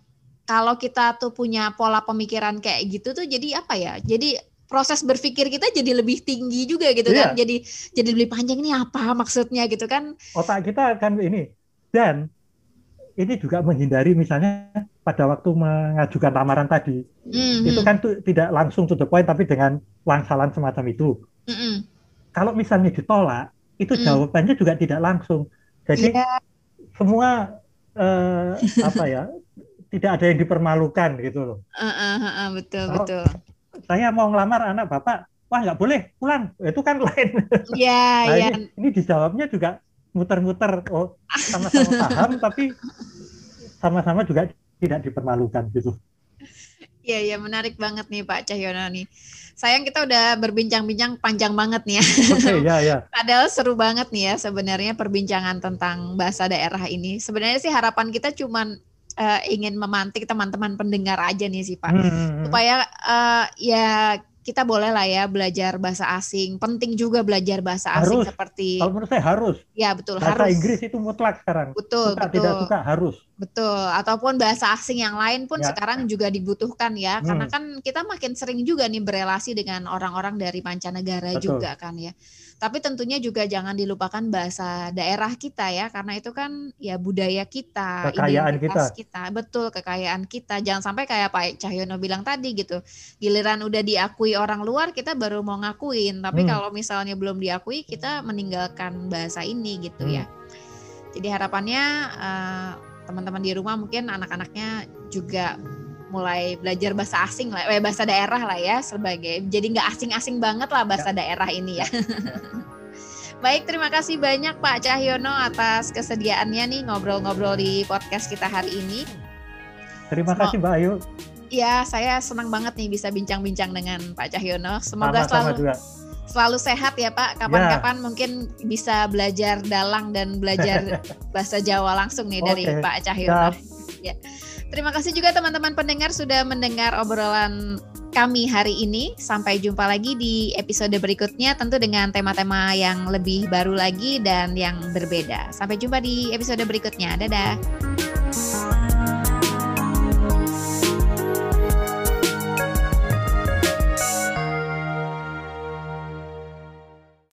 kalau kita tuh punya pola pemikiran kayak gitu tuh jadi apa ya? Jadi proses berpikir kita jadi lebih tinggi juga gitu yeah. kan. Jadi jadi lebih panjang ini apa maksudnya gitu kan. Otak kita kan ini dan ini juga menghindari misalnya pada waktu mengajukan lamaran tadi mm-hmm. itu kan tuh, tidak langsung to the point tapi dengan wangsalan semacam itu. Mm-hmm. Kalau misalnya ditolak itu mm. jawabannya juga tidak langsung. Jadi yeah. semua uh, apa ya tidak ada yang dipermalukan gitu loh. Uh, uh, uh, uh, betul Kalau betul. Saya mau ngelamar anak bapak, wah nggak boleh pulang, itu kan lain. Iya yeah, nah, iya. Ini, ini dijawabnya juga muter-muter oh sama-sama paham tapi sama-sama juga tidak dipermalukan gitu. Iya, iya menarik banget nih Pak Cahyono nih. Sayang kita udah berbincang-bincang panjang banget nih ya. Oke, okay, ya, ya. Padahal seru banget nih ya sebenarnya perbincangan tentang bahasa daerah ini. Sebenarnya sih harapan kita cuman uh, ingin memantik teman-teman pendengar aja nih sih Pak. Hmm. hmm, hmm. Supaya uh, ya kita boleh lah ya belajar bahasa asing. Penting juga belajar bahasa asing harus. seperti Kalau menurut saya harus. Ya betul bahasa harus. Inggris itu mutlak sekarang. Betul suka, betul. Tidak suka harus. Betul. Ataupun bahasa asing yang lain pun ya. sekarang juga dibutuhkan ya. Hmm. Karena kan kita makin sering juga nih berelasi dengan orang-orang dari mancanegara betul. juga kan ya. Tapi tentunya juga jangan dilupakan bahasa daerah kita ya, karena itu kan ya budaya kita, kekayaan kita. kita, betul kekayaan kita. Jangan sampai kayak Pak Cahyono bilang tadi gitu, giliran udah diakui orang luar kita baru mau ngakuin, tapi hmm. kalau misalnya belum diakui kita meninggalkan bahasa ini gitu hmm. ya. Jadi harapannya uh, teman-teman di rumah mungkin anak-anaknya juga mulai belajar bahasa asing lah, eh, bahasa daerah lah ya sebagai jadi nggak asing-asing banget lah bahasa ya. daerah ini ya. Baik, terima kasih banyak Pak Cahyono atas kesediaannya nih ngobrol-ngobrol di podcast kita hari ini. Terima Sem kasih Mbak Ayu. Ya, saya senang banget nih bisa bincang-bincang dengan Pak Cahyono. Semoga Sama -sama selalu juga. Selalu sehat ya Pak. Kapan-kapan ya. mungkin bisa belajar dalang dan belajar bahasa Jawa langsung nih okay. dari Pak Cahyono. Ya. Terima kasih juga teman-teman pendengar sudah mendengar obrolan kami hari ini. Sampai jumpa lagi di episode berikutnya tentu dengan tema-tema yang lebih baru lagi dan yang berbeda. Sampai jumpa di episode berikutnya. Dadah.